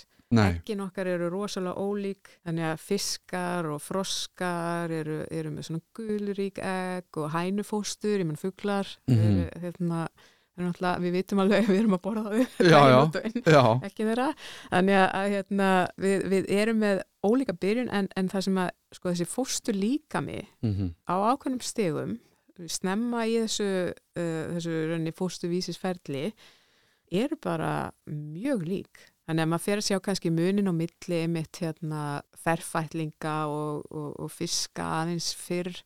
Eggin okkar eru rosalega ólík, þannig að fiskar og froskar eru, eru með svona gulrík egg og hænufóstur, ég menn fuglar, mm Mhm. eru, hérna, náttúrulega, við vitum alveg <laughs> við erum að borða já, ekki þeirra. Þannig að, hérna, við, við erum með ólíka byrjun en, en það sem að sko, þessi fóstur líkami mm á ákveðnum stegum snemma í þessu, uh, þessu rauninni fósturvísisferli eru bara mjög lík þannig að maður fer að sjá kannski munin á milli einmitt hérna ferfætlinga og, og, og fiska aðeins fyrr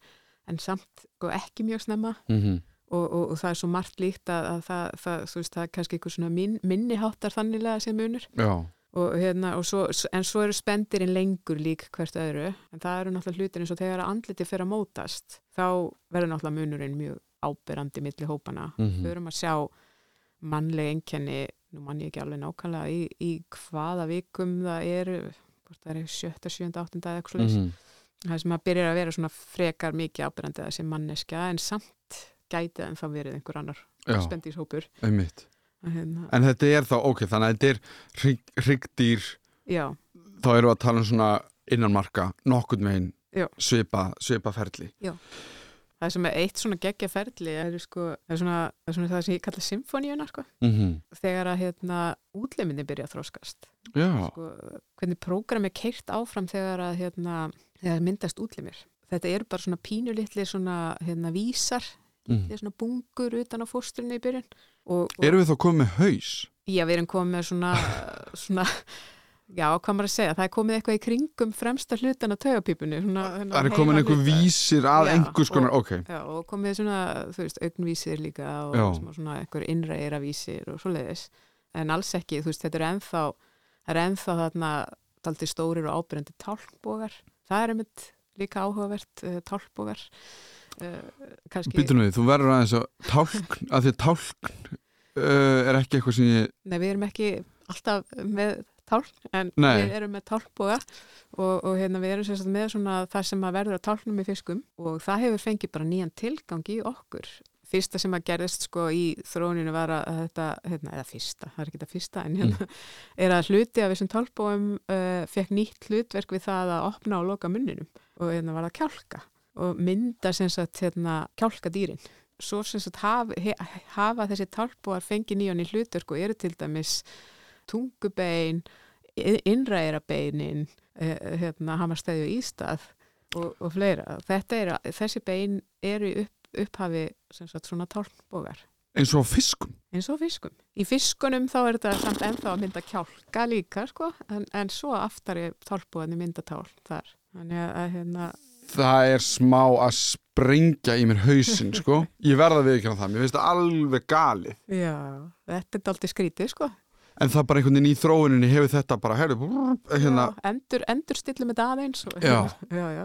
en samt sko, ekki mjög snemma -hmm. og, og, og það er svo margt líkt að, að það, það, veist, það er kannski eitthvað svona min, minniháttar þanniglega sem munur og, hérna, og svo, en svo eru spendirinn lengur lík hvert öðru en það eru náttúrulega hlutir eins og þegar andliti fyrir að mótast þá verður náttúrulega munurinn mjög áberandi milli hópana Mhm. við erum að sjá mannleg einkenni nú mann ég ekki alveg nákvæmlega í, í hvaða vikum það eru hvort það er sjötta, sjönda, áttunda eða eitthvað mm mm það sem að byrja að vera svona frekar mikið áberandi þessi manneskja en samt gæti en þá verið einhver annar já, spendíshópur hérna, en þetta er þá, ok, þannig að þetta er hrygg, hryggdýr, já, þá við að tala um svona innanmarka, nokkurn veginn Já. svipa, svipa ferli það sem er eitt svona geggjaferli er, sko, er, svona, er svona það sem ég kalla symfóníuna sko. mm þegar að hérna, útleiminni byrja að þróskast sko, hvernig prógram er keirt áfram þegar að hérna, þegar myndast útleimir þetta eru bara svona pínulitli svona hérna, vísar, mm. er svona bungur utan á fóstrunni í byrjun og, og erum við þá komið haus? Já, við erum komið svona, svona já, hvað maður að segja, það er komið eitthvað í kringum fremsta hlutan á taugapípunni það er heila einhver hluta. vísir að Já, einhvers konar, og- ok Já, og komið svona, þú veist, augnvísir líka og Já. svona, svona einhver innræðira vísir og svoleiðis. En alls ekki, þú veist, þetta er ennþá, það er ennþá þarna daldi stórir og ábyrjandi tálkbógar. Það er einmitt líka áhugavert uh, tálkbógar. Uh, kannski, Býtum við, þú verður aðeins að tálkn, að því að tálkn uh, er ekki eitthvað sem ég nei, við erum ekki alltaf með tálk, en Nei. við erum með tálkbóga og, og hérna við erum sérst með svona það sem að verður að tálknum í fiskum og það hefur fengið bara nýjan tilgang í okkur. Fyrsta sem að gerðist sko í þróuninu var að þetta, hérna, eða fyrsta, það er ekki þetta fyrsta, en hérna, <laughs> er að hluti af þessum tálkbóum uh, fekk nýtt hlutverk við það að opna og loka munninum og hérna var það kjálka og mynda sem sagt hérna kjálkadýrin. Svo sem sagt haf, he, hafa þessi tálkbóar fengið nýjan í hlutverk og eru til dæmis tungubein, innræðirabeinin, eh, hérna, hamastæði og ístað og, og fleira. Er, þessi bein eru upp, upphafi sem sagt svona tálkbógar eins og fiskum eins og fiskum. Í fiskunum þá er þetta samt ennþá að mynda kjálka líka sko, en, en svo aftari tálkbóðinni mynda tál þar. Þannig að, að hérna, það er smá að sprengja í mér hausinn, sko <laughs> ég verða við ekki á það, mér finnst það alveg galið já, þetta er aldrei skrítið sko. En það bara einhvern veginn í þróuninni hefur þetta bara, herri, brrr, hérna Já, endur, endur stillum þetta aðeins. Og, Já. já, já.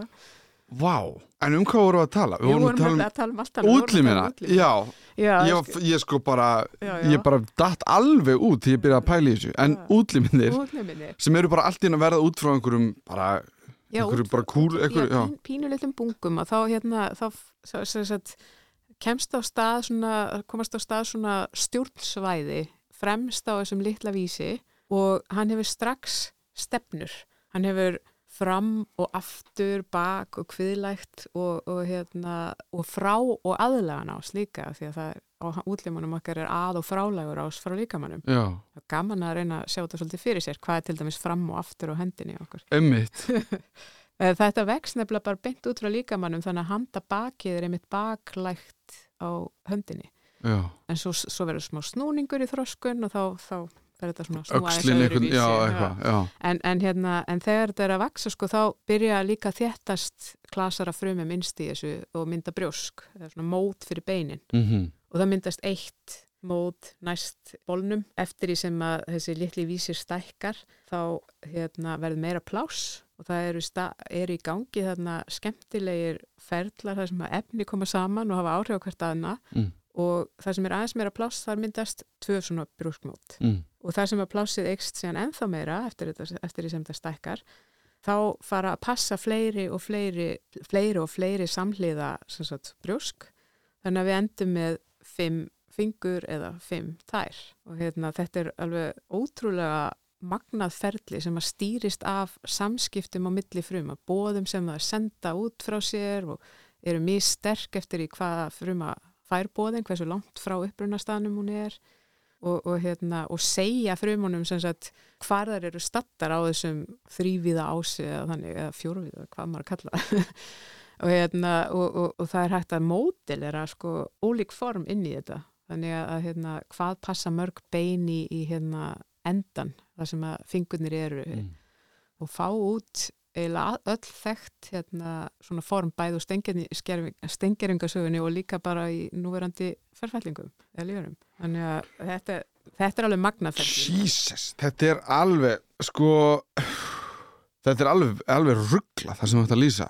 vá, en um hvað vorum við að tala? Við vorum að tala um vorum að tala um útlimina. já Já, ég, ég sko bara, Já, já. ég bara datt alveg út því ég byrjaði að pæla í þessu en útliminir. sem eru bara allt í einn að verða út frá einhverjum bara, Já, einhverju út- bara kúl einhverju, já, já, pín, pínulitum bungum og þá hérna þá þá, sem sagt, kemst á stað svona, komast á stað svona stjórnsvæði fremst á þessum litla vísi og hann hefur strax stefnur. Hann hefur fram og aftur, bak og kviðlægt og, og, hérna, og frá og aðlagan ás líka því að það er, útlimunum okkar er að og frálægur ás frá líkamannum. Já, gaman að reyna að sjá þetta svolítið fyrir sér hvað er til dæmis fram og aftur á hendinni okkur. Emmitt <laughs> Eh, Þetta vex nefnilega bara beint út frá líkamannum þannig að handa bakið er einmitt baklægt á höndinni. Já, En svo, svo verður smá snúningur í þroskun og þá, þá verður þetta svona snúa aðeins öðruvísi, já, eitthvað En, en, hérna, en þegar þetta er að vaksa sko, þá byrja líka þéttast klasara frumum innst í þessu og mynda brjósk, svona mót fyrir beinin. mhm. Og það myndast eitt mót næst bólnum eftir því sem að þessi litli vísir stækkar þá hérna, verður meira pláss og það eru, eru í gangi þarna skemmtilegir ferlar þar sem að efni koma saman og hafa áhrif á hvert aðna Mm. Og það sem er aðeins meira pláss þar myndast tvö svona brúskmót. Mm. og það sem að plássið eikst síðan ennþá meira eftir, þetta, eftir því sem þetta stækkar þá fara að passa fleiri og fleiri, fleiri og fleiri samhliða sagt, brjósk þannig að við endum með fimm fingur eða fimm tær. Og hérna, þetta er alveg ótrúlega magnað ferli sem að stýrist af samskiptum á milli fruma, bóðum sem það senda út frá sér og eru mjög sterk eftir í hvaða fruma fær bóðin, hversu langt frá upprunastanum hún er og, og, hérna, og segja frumunum sem sagt hvar þær eru stattar á þessum þrýviða ási eða þannig, eða fjórviða, hvað maður að kalla það. <laughs> og, hérna, og, og, og það er hægt að mótilera sko ólík form inn í þetta þannig að, hérna, hvað passa mörg bein í, hérna, endan þar sem að fingurnir eru Mm. og fá út eiginlega öll þekkt hérna, svona form bæð og stengeringasögunni og líka bara í núverandi ferfællingum eða lífurum. Þannig að þetta, þetta er alveg magnaferði. Jesus, þetta er alveg sko þetta er alveg, alveg ruggla það sem þú ætti að lýsa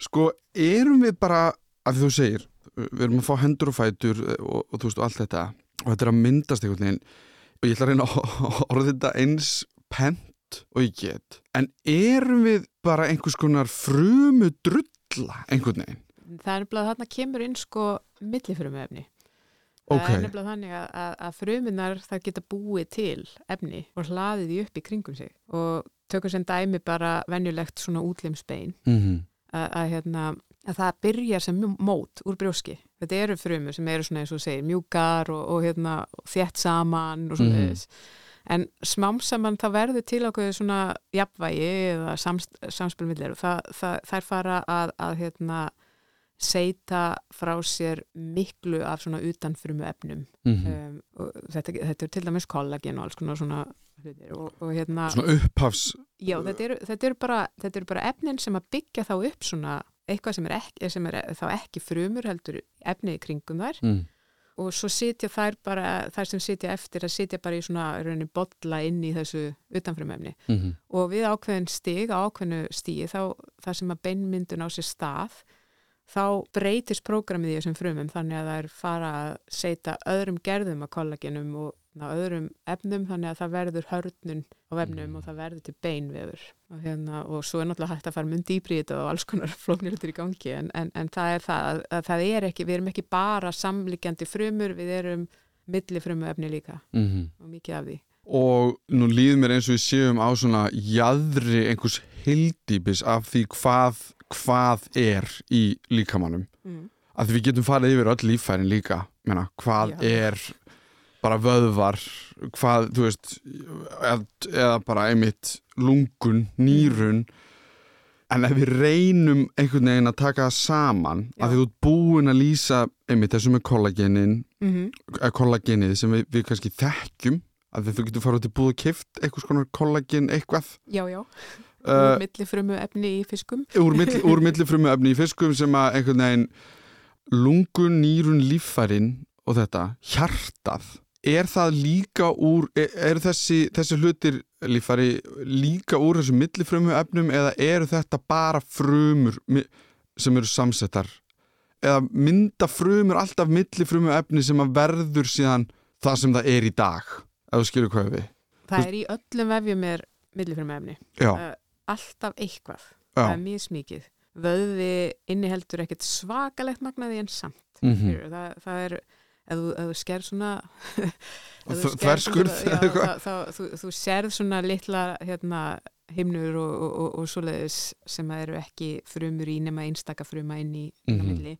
sko, erum við bara því þú segir, við erum að fá hendur og fætur og, og þú veist og allt þetta og þetta er að myndast einhvern veginn og ég ætla að reyna að orða þetta eins pent og ég get en erum við bara einhvers konar frumu drulla einhvern veginn Það er nefnilega þarna kemur inn sko millifrumefni. Ok. Það er nefnilega þannig að, að, að frumunar það geta búið til efni og hlaðið því upp í kringum sig og tökum sem dæmi bara venjulegt svona útlimsbein mm -hmm. að, hérna, að það byrjar sem mót úr brjóski. Þetta eru frumur sem eru svona eins og segir mjúkar og, og hérna, þétt saman og svona Mhm. þess. En smám saman það verður til ákveðu svona jafnvægi eða sams, samspilmillir og það, það, þær fara að, að hérna, seita frá sér miklu af svona utanfrumu efnum. Mm Um, og þetta, þetta er til dæmis kollagen og alls konar svona og, og hérna svona upphafs Já, þetta eru, þetta, eru bara, þetta eru bara efnin sem að byggja þá upp svona eitthvað sem er, ekki, sem er þá ekki frumur heldur efni í kringum þær mm. Og svo sitja þær bara, þær sem sitja eftir að sitja bara í svona rauninni bolla inn í þessu utanfrumefni Mm -hmm. og við ákveðin stig, ákveðinu stíi þá það sem að beinmyndun á sér stað þá breytist prógramið í þessum frumum þannig að er fara að setja öðrum gerðum að kollagenum og ná, öðrum efnum þannig að það verður hörnun á efnum og það verður til beinvefur og, hérna, og svo er náttúrulega hægt að fara mun dýbri í þetta og alls konar <laughs> flóknirlutur í gangi en, en, en það er það að, að það er ekki, við erum ekki bara samlíkjandi frumur, við erum millifrumu efni líka Mm og mikið af því. og nú líður mér eins og við séum á svona jæðri einhvers hildýpis af því hvað, hvað er í líkamannum Mm. að því við getum farið yfir öll líffærin líka Meina, hvað Já. er bara vöðvar hvað, þú veist eða, eða bara einmitt lungun, nýrun. En ef við reynum einhvern veginn að taka það saman Já. að því þú ert búin að lýsa einmitt þessu með kollagenin Mm eða kollagenið sem við, við kannski þekkjum að þú getur farið í búð og kift eitthvað skonar kollagen eitthvað. Já, já, uh, úr millifrumu efni í fiskum. úr, milli, <laughs> úr millifrumu efni í fiskum sem að einhvern veginn lungun, nýrun, líffærin og þetta, hjartað er það líka úr er, er þessi, þessi hlutir líffæri líka úr þessu millifrumu efnum eða eru þetta bara frumur sem eru samsettar eða mynda frumur alltaf millifrumu efni sem að verður síðan það sem það er í dag ef þú skilur hvað við Það er í öllum vefjum er millifrumu efni. já, Uh, alltaf eitthvað. Það já, er mjög smikið. Vöðvi inniheldur ekkert svakalegt magnaði en samt. mm Það, það er, ef þú, sker <laughs> svona... þverskurð þú, þú sérð svona litla hérna, himnur og, og, og, og svoleiðis sem eru ekki frumur í nema einstaka fruma inn í Mhm. milli.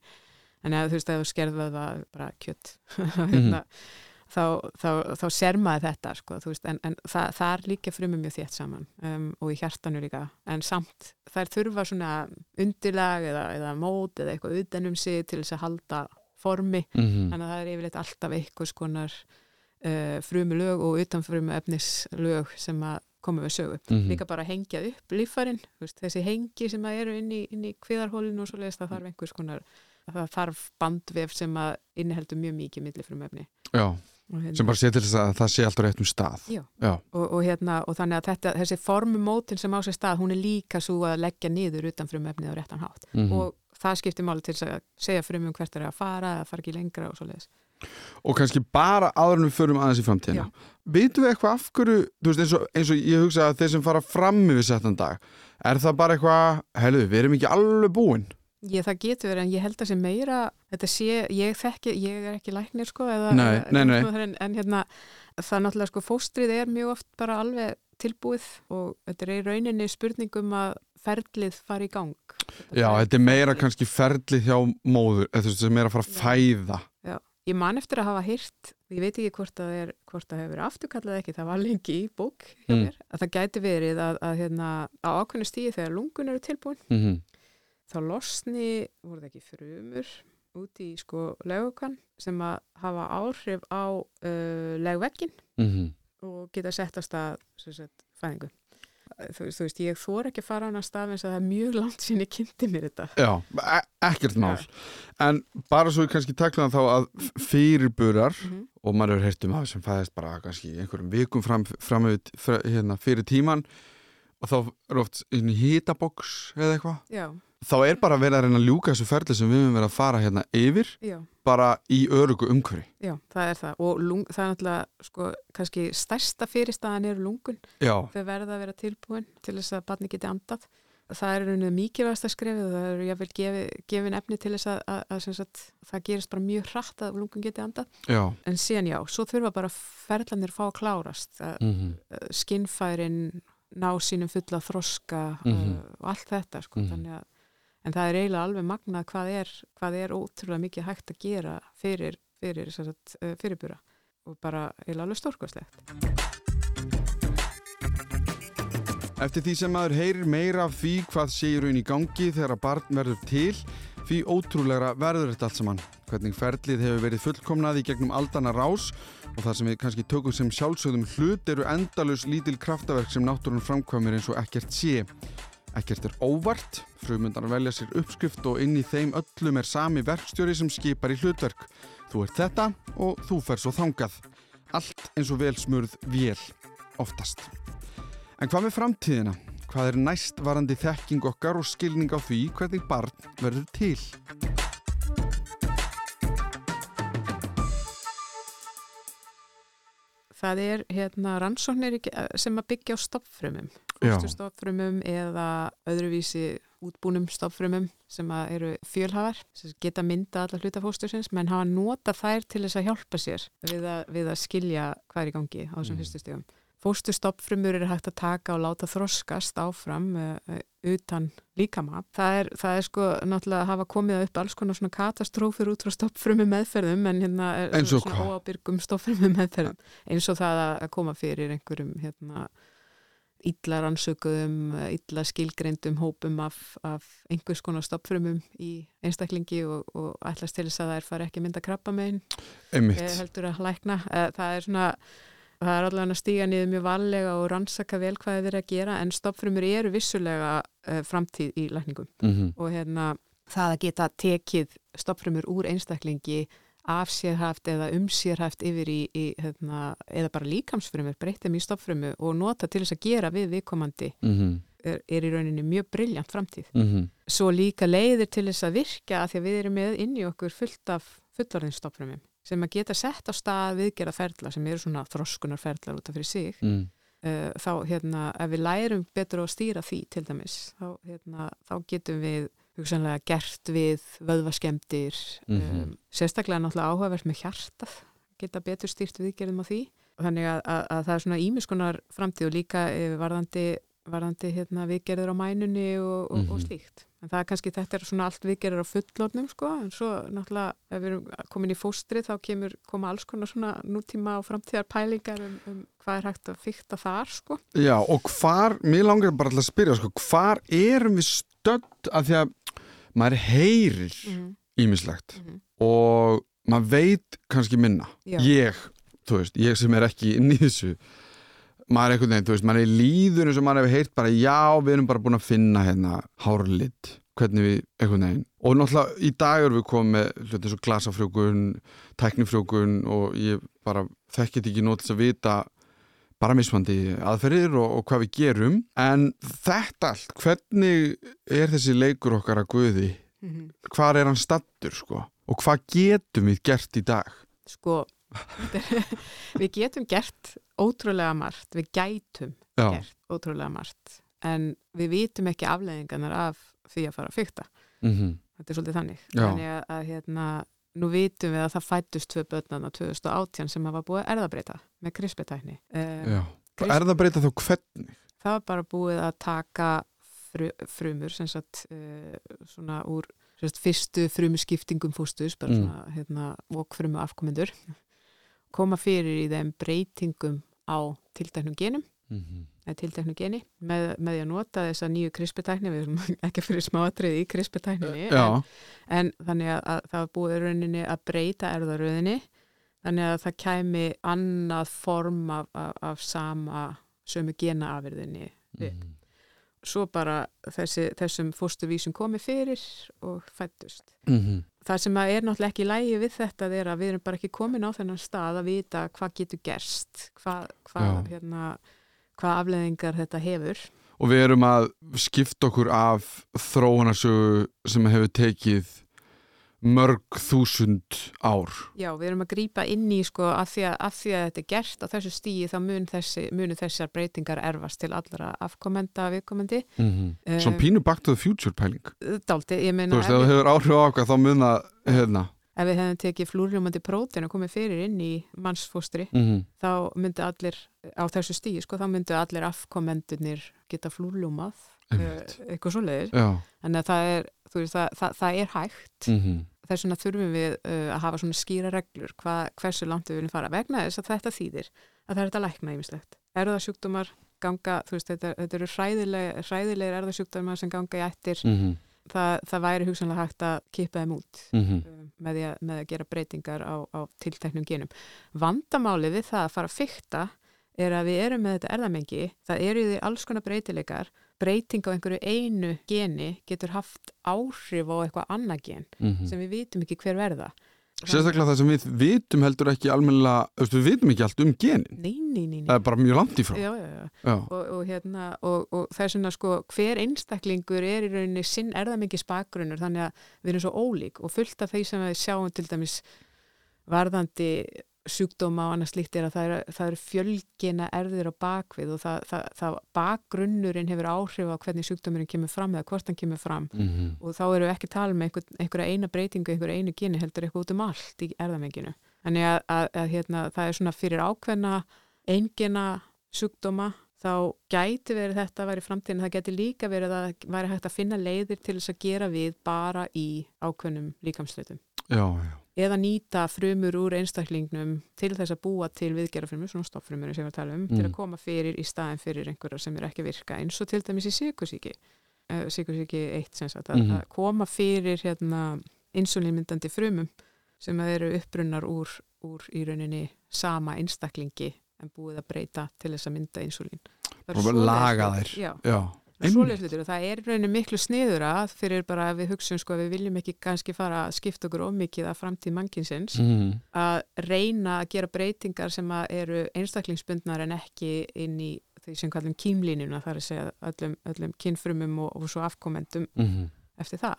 Þannig að þú veist að þú skerð vöðva bara kjött. <laughs> Hérna, þá, þá, þá sér maður þetta sko, veist, en, en það, það er líka frumum mjög þétt saman um, og í hjartanu líka en samt þær þurfa svona undirlag eða, eða mót eða eitthvað utanum sig til þess að halda formi mm þannig að það er yfirleitt alltaf eitthvað skonar uh, frumulög og utanfrumu efnislög sem að koma við sögu. Mhm. Líka bara hengja upp veist, þessi hengi sem að eru inn í, inn í kviðarhólinu og svo leiðist það þarf einhvers konar það þarf bandvef sem að inniheldur mjög mikið millifrumefni Já, og, hérna, sem bara sé til þess að það sé alltaf rétt um stað. Já. Já, og, og, hérna, og þannig að þetta, þessi formumótin sem á sér stað, hún er líka svo að leggja niður utan frumefnið á réttan hátt mhm. og það skiptir máli til að segja frumum hvert er að fara eða fara ekki lengra og svo leiðis. og kannski bara en við förum aðeins í framtíðina. Vitum við eitthvað af hverju, þú veist, eins og, eins og ég hugsa að þeir sem fara fram yfir settan dag, er það bara eitthvað, heyrðu, við erum ekki alveg búin? Ég, það getur verið en ég held að sé meira þetta sé, ég þekki, ég er ekki læknir sko eða, Nei, nei, nei. En, en hérna, það náttúrulega sko fóstrið er mjög oft bara alveg tilbúið og þetta er í rauninni spurningum að ferlið fari í gang Já, þetta er meira kannski ferlið hjá móður, sem er að fara að fæða. Já, ég man eftir að hafa hýrt, ég veit ekki hvort er, hvort það hefur afturkallað ekki, það var lengi í bók Mm. að það gæti verið að, að hérna, á ákveðnu stíði þegar lungun eru tilbúin, Mm þá losni, voru það ekki frumur, út í sko legukan sem að hafa áhrif á uh, legvekkin -hmm. og geta sett á stað sem sagt, fæðingu. Þú þú veist, ég þór ekki að fara á hana stað eins að það er mjög langt sín ég kynnti mér þetta. Já, e ekkert mál. En bara svo við kannski taklaðum þá að fyrirburar, Mm og maður hefur heyrt um það sem fæðist bara kannski einhverjum vikum fram, fram yfir, fr- hérna, fyrir tíman og þá er oft í hitaboks eða eitthvað. Þá er bara verið að reyna að ljúka þessu ferli sem við höfum verið að fara hérna yfir já. bara í örugu umhverfi. Já, það er það og lung, það er náttúrulega sko, kannski stærsta fyrirstaðan eru lungun Já, þau verða að vera tilbúin til þess að barni geti andað það er rauninni mikilvægast að skrifa það eru jáfnvel gefi, gefin efni til þess að, að, að sagt, það gerist bara mjög hratt að lungun geti andað já. en síðan já, svo þurfa bara ferðlanir fá að klárast að Mm -hmm. skinnfærin ná sínum fulla þroska Mhm. uh, og allt þetta sko, Mhm. þannig að en það er eiginlega alveg magnað hvað er, hvað er ótrúlega mikið hægt að gera fyrir, fyrir sem sagt, uh, fyrirbura og bara eiginlega alveg stórkostlegt Eftir því sem maður heyrir meira af því hvað sé í raun í gangi þegar að barn verður til, því ótrúlegra verður þetta allt saman. Hvernig ferlið hefur verið fullkomnað í gegnum aldana rás og það sem við kannski tökum sem sjálfsögðum hlut eru endalus lítil kraftaverk sem náttúrun framkvæmur eins og ekkert sé. Ekkert er óvart, frumundar velja sér uppskrift og inn í þeim öllum er sami verkstjóri sem skipar í hlutverk. Þú ert þetta og þú fer svo þangað. Allt eins og vel smurð vél, oftast. En hvað með framtíðina? Hvað er næst varandi þekking okkar og skilning á því hvernig barn verður til? Það er hérna rannsóknir í- sem að byggja á stopfrumum Já. fósturstopfrumum eða öðruvísi útbúnum stopfrumum sem eru fjölhafar sem geta mynda alla hluta fóstursins menn hafa nota þær til þess að hjálpa sér við að, við að skilja hvað er í gangi á þessum Mm. fyrstu stegum. Fósturstopfrumur er hægt að taka og láta þroskast áfram uh, utan líkama. Það er, það er sko náttúrulega að hafa komið upp alls konar svona katastrófur út frá stopfrumu meðferðum en hérna er Eins og svona óábyrgum stopfrumu meðferðum eins og það að- koma fyrir einhverjum hérna illa skilgreindum hópum af, af einhvers konar stopfrumum í einstaklingi og, og ætlast til þess að þær fara ekki að mynda krabba megin Einmitt. heldur að lækna. Eh, Það er svona það er allavega að stíga niður mjög varlega og rannsaka vel hvað er verið að gera en stopfrumur eru vissulega uh, framtíð í lækningum. Mm og hérna það að geta tekið stopfrumur úr einstaklingi af sérhæft eða um sérhæft yfir í, í hérna, eða bara líkamsfrumur, breyttum í stopfrumu og nota til þess að gera við viðkomandi er, er í rauninni mjög brilljant framtíð. Svo líka leiðir til þess að virka að því að við erum með inn í okkur fullt af fullorðinstopfrumum sem að geta sett á stað viðgerða ferla sem eru svona þroskunarferlar út af fyrir sig Mm. uh, þá hérna, ef við lærum betur að stýra því til dæmis, þá, hérna, þá getum við hugsanlega gert við vöðvaskemdir Mhm. um, sérstaklega náttúrulega áhugavert með hjartað geta betur stýrt viðgerðum á því þannig að, að, að það er svona ímiskonar framtíð og líka eh, varðandi, varðandi hérna, viðgerður á mænunni og, og, og Mhm. slíkt en það er kannski, þetta er svona allt viðgerður á fullornum sko, en svo náttúrulega ef við erum komin í fóstri þá kemur koma alls konar svona nútíma og framtíðar pælingar um, um hvað er hægt að fykta þar sko. Já, og hvar, mér langar bara til að spyrja, sko, hvar erum við stödd að því að maður heyrir -hmm. ímislegt Mhm. og maður veit kannski minna. Já. Ég, þú veist, ég sem er ekki inn í þessu, maður er einhvern veginn, þú veist, maður er líður eins og maður hefur heyrt bara, já, við erum bara búin að finna hérna hárlit. Hvernig við einhvern veginn. Og náttúrulega í dag erum við komið með hluti eins og glasafrjókun, tæknifrjókun og ég bara þekkit ekki nótils að vita bara mismandi aðferðir og, og hvað við gerum. En þetta allt, hvernig er þessi leikur okkar að guði? Hvar er hann stattur sko? Og hvað getum við gert í dag? Sko, <laughs> við getum gert ótrúlega margt, við gætum gert ótrúlega margt en við vitum ekki afleðingarnar af því að fara að fykta. mm Þetta er svolítið þannig. Já. Þannig að, að hérna, nú vitum við að það fættust tvö börnana 2018 sem hafa búið erðabreita með krispetækni. Uh, já Krist- Er það að breyta þá hvernig? það var bara búið að taka fru, frumur sem sagt uh, svona úr sagt, fyrstu frumuskiptingum fóstus bara Mm. svona hérna og frumu afkomendur koma fyrir í þeim breytingum á tilteknum genum Mm -hmm. eða tilteknu geni með, með því að nota þessa nýju krispetækni við erum <laughs> ekki fyrir smáatrið í krispetækninni Já, en, en þannig að, að það búið rauninni að breyta erðaröðinni þannig að það kæmi annað form af, af, af sama sömu genaafyrðinni við. Mhm. Svo bara þessi, þessum fóstuvísum komið fyrir og fættust. Mhm. Það sem er náttúrulega ekki lægi við þetta er að við erum bara ekki komin á þennan stað að vita hvað getur gerst, hvað, hvað, hérna, hvað afleðingar þetta hefur. Og við erum að skipta okkur af þróunarsögu sem hefur tekið mörg þúsund ár. Já, við erum að grípa inn í sko að því að, að, því að þetta er gert á þessu stíi þá mun þessi, munu þessar breytingar erfast til allra afkomenda viðkomandi. Mm -hmm. Um, Svo pínu back to the future pæling. Dálti, ég Þú meina veist, ef, við- hefur áhrif á okkar þá mun það, hérna. ef við hefum tekið flúrljómandi prótein og komið fyrir inn í mannsfóstri Mm -hmm. þá myndi allir á þessu stíi sko, þá myndi allir afkomendunir geta flúrljómað uh, eitthvað. Já. Þannig að það er, þú veist, það, það, það er hægt Mm -hmm. Þess vegna þurfum við uh, að hafa svona skýra reglur hva, hversu langt við viljum fara vegna þess að þetta þýðir að það er þetta lækna ýmislegt. Erðasjúkdómar ganga, þú veist, þetta, þetta eru hræðileg, hræðilegir erðasjúkdómar sem ganga í ættir Mm -hmm. það, það væri hugsanlega hægt að kippa þeim út Mm -hmm. með, að, með að gera breytingar á, á tilteknum genum. Vandamálið við það að fara að fykta er að við erum með þetta erðamengi, það eru því alls konar breytileikar, breyting á einhverju einu geni getur haft áhrif á eitthvað annað gen sem við vitum ekki hver verða. Sérstaklega það sem við vitum heldur ekki almennilega, við vitum ekki allt um genin. Nei, nei, nei, Það er bara mjög langt í frá. Já, já, já. Já. Og, og, hérna, og, og það er svona sko, hver einstaklingur er í rauninni sinn erðamengis bakgrunnur þannig að við erum svo ólík og fullt af því sem við sjáum til dæmis varðandi sjúkdóma og annars líkt er að það eru, eru fjölgina erðir á bakvið og það, það, það bakgrunnurinn hefur áhrif á hvernig sjúkdómurinn kemur fram eða hvort hann kemur fram Mm -hmm. og þá eru við ekki að tala um einhver, einhverja eina breytingu, einhverja einu geni heldur eitthvað út um allt í erðamenginu. Þannig að, að, að hérna, það er svona fyrir ákveðna eingina sjúkdóma þá gæti verið þetta að vera í framtíðin, það gæti líka verið að væri hægt að finna leiðir til þess að gera við bara í ákveðnum líkamslutum. Já, já. Eða nýta frumur úr einstaklingnum til þess að búa til viðgerðarfrumur, svona stofffrumur sem við tala um, til Mm. að koma fyrir í staðin fyrir einhverjar sem er ekki virka, eins og til dæmis í sykursíki, uh, sykursíki 1 sem sagt, að, Mhm. að koma fyrir hérna insulinmyndandi frumum sem eru upprunnar úr, úr í rauninni sama einstaklingi en búið að breyta til þess að mynda insulín. Og laga þær. Já, Já. Og það er í rauninni miklu sniður að fyrir bara að við hugsun sko að við viljum ekki kannski fara að skipta okkur ómikið af framtíð mannkinsins Mm að reyna að gera breytingar sem að eru einstaklingsbundnar en ekki inn í því sem kallum kýmlínuna þar að segja öllum, öllum kynfrumum og, og svo afkomendum -hmm. eftir það.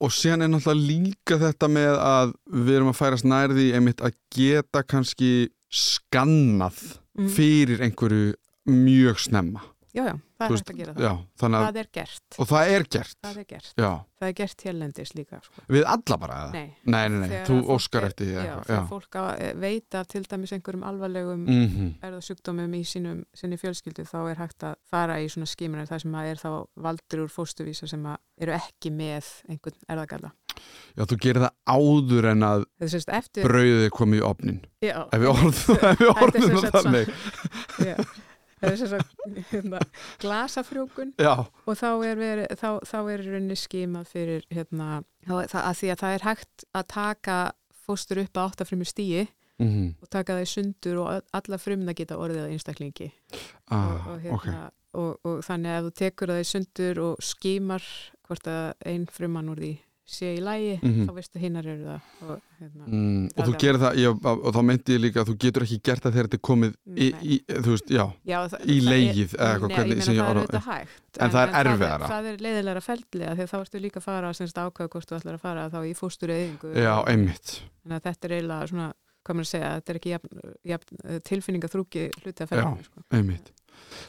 Og síðan er náttúrulega líka þetta með að við erum að færast nærði einmitt að geta kannski skannað Mm. fyrir einhverju mjög snemma. Já, já, það er hægt að gera það. Já, þannig að, Það er gert. og það er gert. Það er gert. Já, Það er gert hérlendis líka. Sko. við alla bara eða? Nei. Nei, nei, nei, þú óskar eftir því Já, þegar fólk að eh, veita til dæmis einhverjum alvarlegum Mm -hmm. erðasjúkdómum í sínum, sinni fjölskyldu þá er hægt að fara í svona skimunar þar sem að er þá valdur úr fóstuvísa sem að eru ekki með einhvern erðagalla. Já, þú gerir það áður en að eftir... brauðið komið í opnin. Já, Ef við orðum, ef við orðum það er sérst hérna, glasafrjókun og þá er, veri, þá, þá er í rauninni skimað fyrir hérna, þá, það, að því að það er hægt að taka fóstur upp að áttafrymur stíi mm og taka það í sundur og alla frumna geta orðið að einstaklingi. Ah, og, og, hérna, og, og þannig að ef þú tekur það í sundur og skimar hvort að einn frumann úr því sé í lægi, Mhm. þá veistu hinnar eru það og hérna, Mm, og þú er- gerir það, já, og þá meinti ég líka að þú getur ekki gert það þegar þetta er komið í, í, veist, já, Já, það, Í það legið, er- eða eitthvað, Nei, hvernig ég meina það er auðvitað hægt En það er erfiðara. Það er leiðilega feldlega því þá ertu líka að fara ákveða hvort þú ætlar að fara þá í fóstur eðingu já, einmitt Þannig að þetta er eiginlega svona, hvað maður að segja, þetta er ekki jafn, jafn, tilfinningaþrúki hluti að ferðinu. Sko. einmitt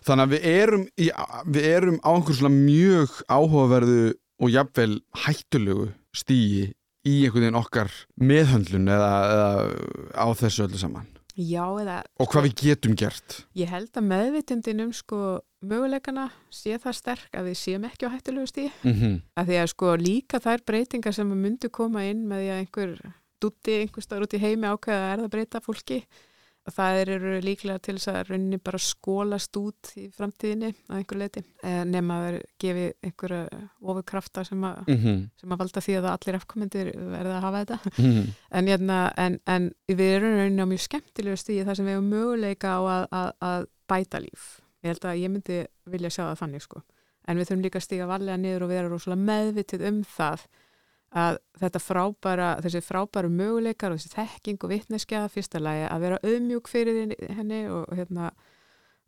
þannig að við erum, í, við erum á einhver svona mjög áhugaverðu og jafnvel hættulegu stíi í einhvern veginn okkar meðhöndlun eða, eða á þessu öllu saman Já, eða og hvað við getum gert ég held að meðvitundin um sko möguleikana sé það sterk að við séum ekki á hættulegu stíi. mm -hmm. Að því að sko líka þær breytingar sem myndu koma inn með því að einhver dutti einhver staður út í heimi ákveða að erða breyta fólki það eru líklega til þess að rauninni bara skólast út í framtíðinni að einhver leiti nema að gefi einhverja ofurkrafta sem, Mm -hmm. sem að valda því að allir afkomendir verða að hafa þetta. En, hérna, en, en við erum rauninni á mjög skemmtilegu stíði þar sem við hefum möguleika á að, að, að bæta líf. Ég held að ég myndi vilja sjá það þannig sko. En við þurfum líka að stíga varlega niður og vera rosalega meðvitið um það að þetta frábæra, þessi frábæru möguleikar og þessi þekking og vitneskja fyrsta lagi að vera auðmjúk fyrir henni og, hérna,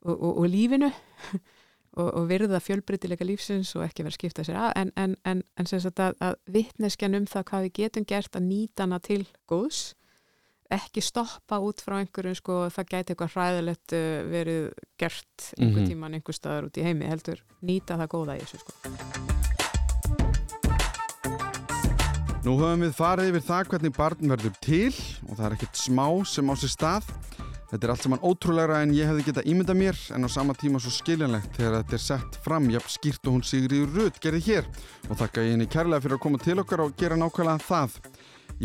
og, og, og lífinu <laughs> og, og virða fjölbreytileika lífsins og ekki vera skipta sér að en, en, en, en sem sagt að, að vitneskjan um það hvað við getum gert að nýta hana til góðs ekki stoppa út frá einhverjum sko það gæti eitthvað hræðilegt uh, verið gert einhver Mhm. tíman einhver staðar út í heimi heldur nýta það góða í þessu sko Nú höfum við farið yfir það hvernig barn verður til og það er ekkert smá sem á sér stað. Þetta er allt saman ótrúlegra en ég hefði getað ímyndað mér en á sama tíma svo skiljanlegt þegar þetta er sett fram jafn skýrt og hún Sigriður Rutt gerði hér og þakka ég henni kærlega fyrir að koma til okkar og gera nákvæmlega það.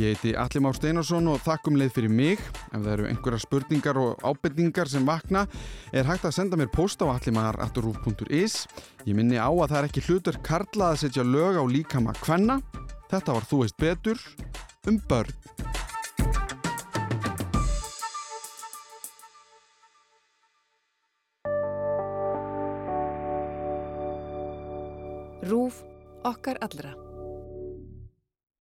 Ég heiti Alli Már Steinarsson og þakkum leið fyrir mig. Ef það eru einhverja spurningar og ábendingar sem vakna er hægt að senda mér post á allimar.ruf.is. Ég minni á að það er ekki hlutur karla að setja lög á líkama kvenna. Þetta var Þú veist betur um börn. Rúf okkar allra.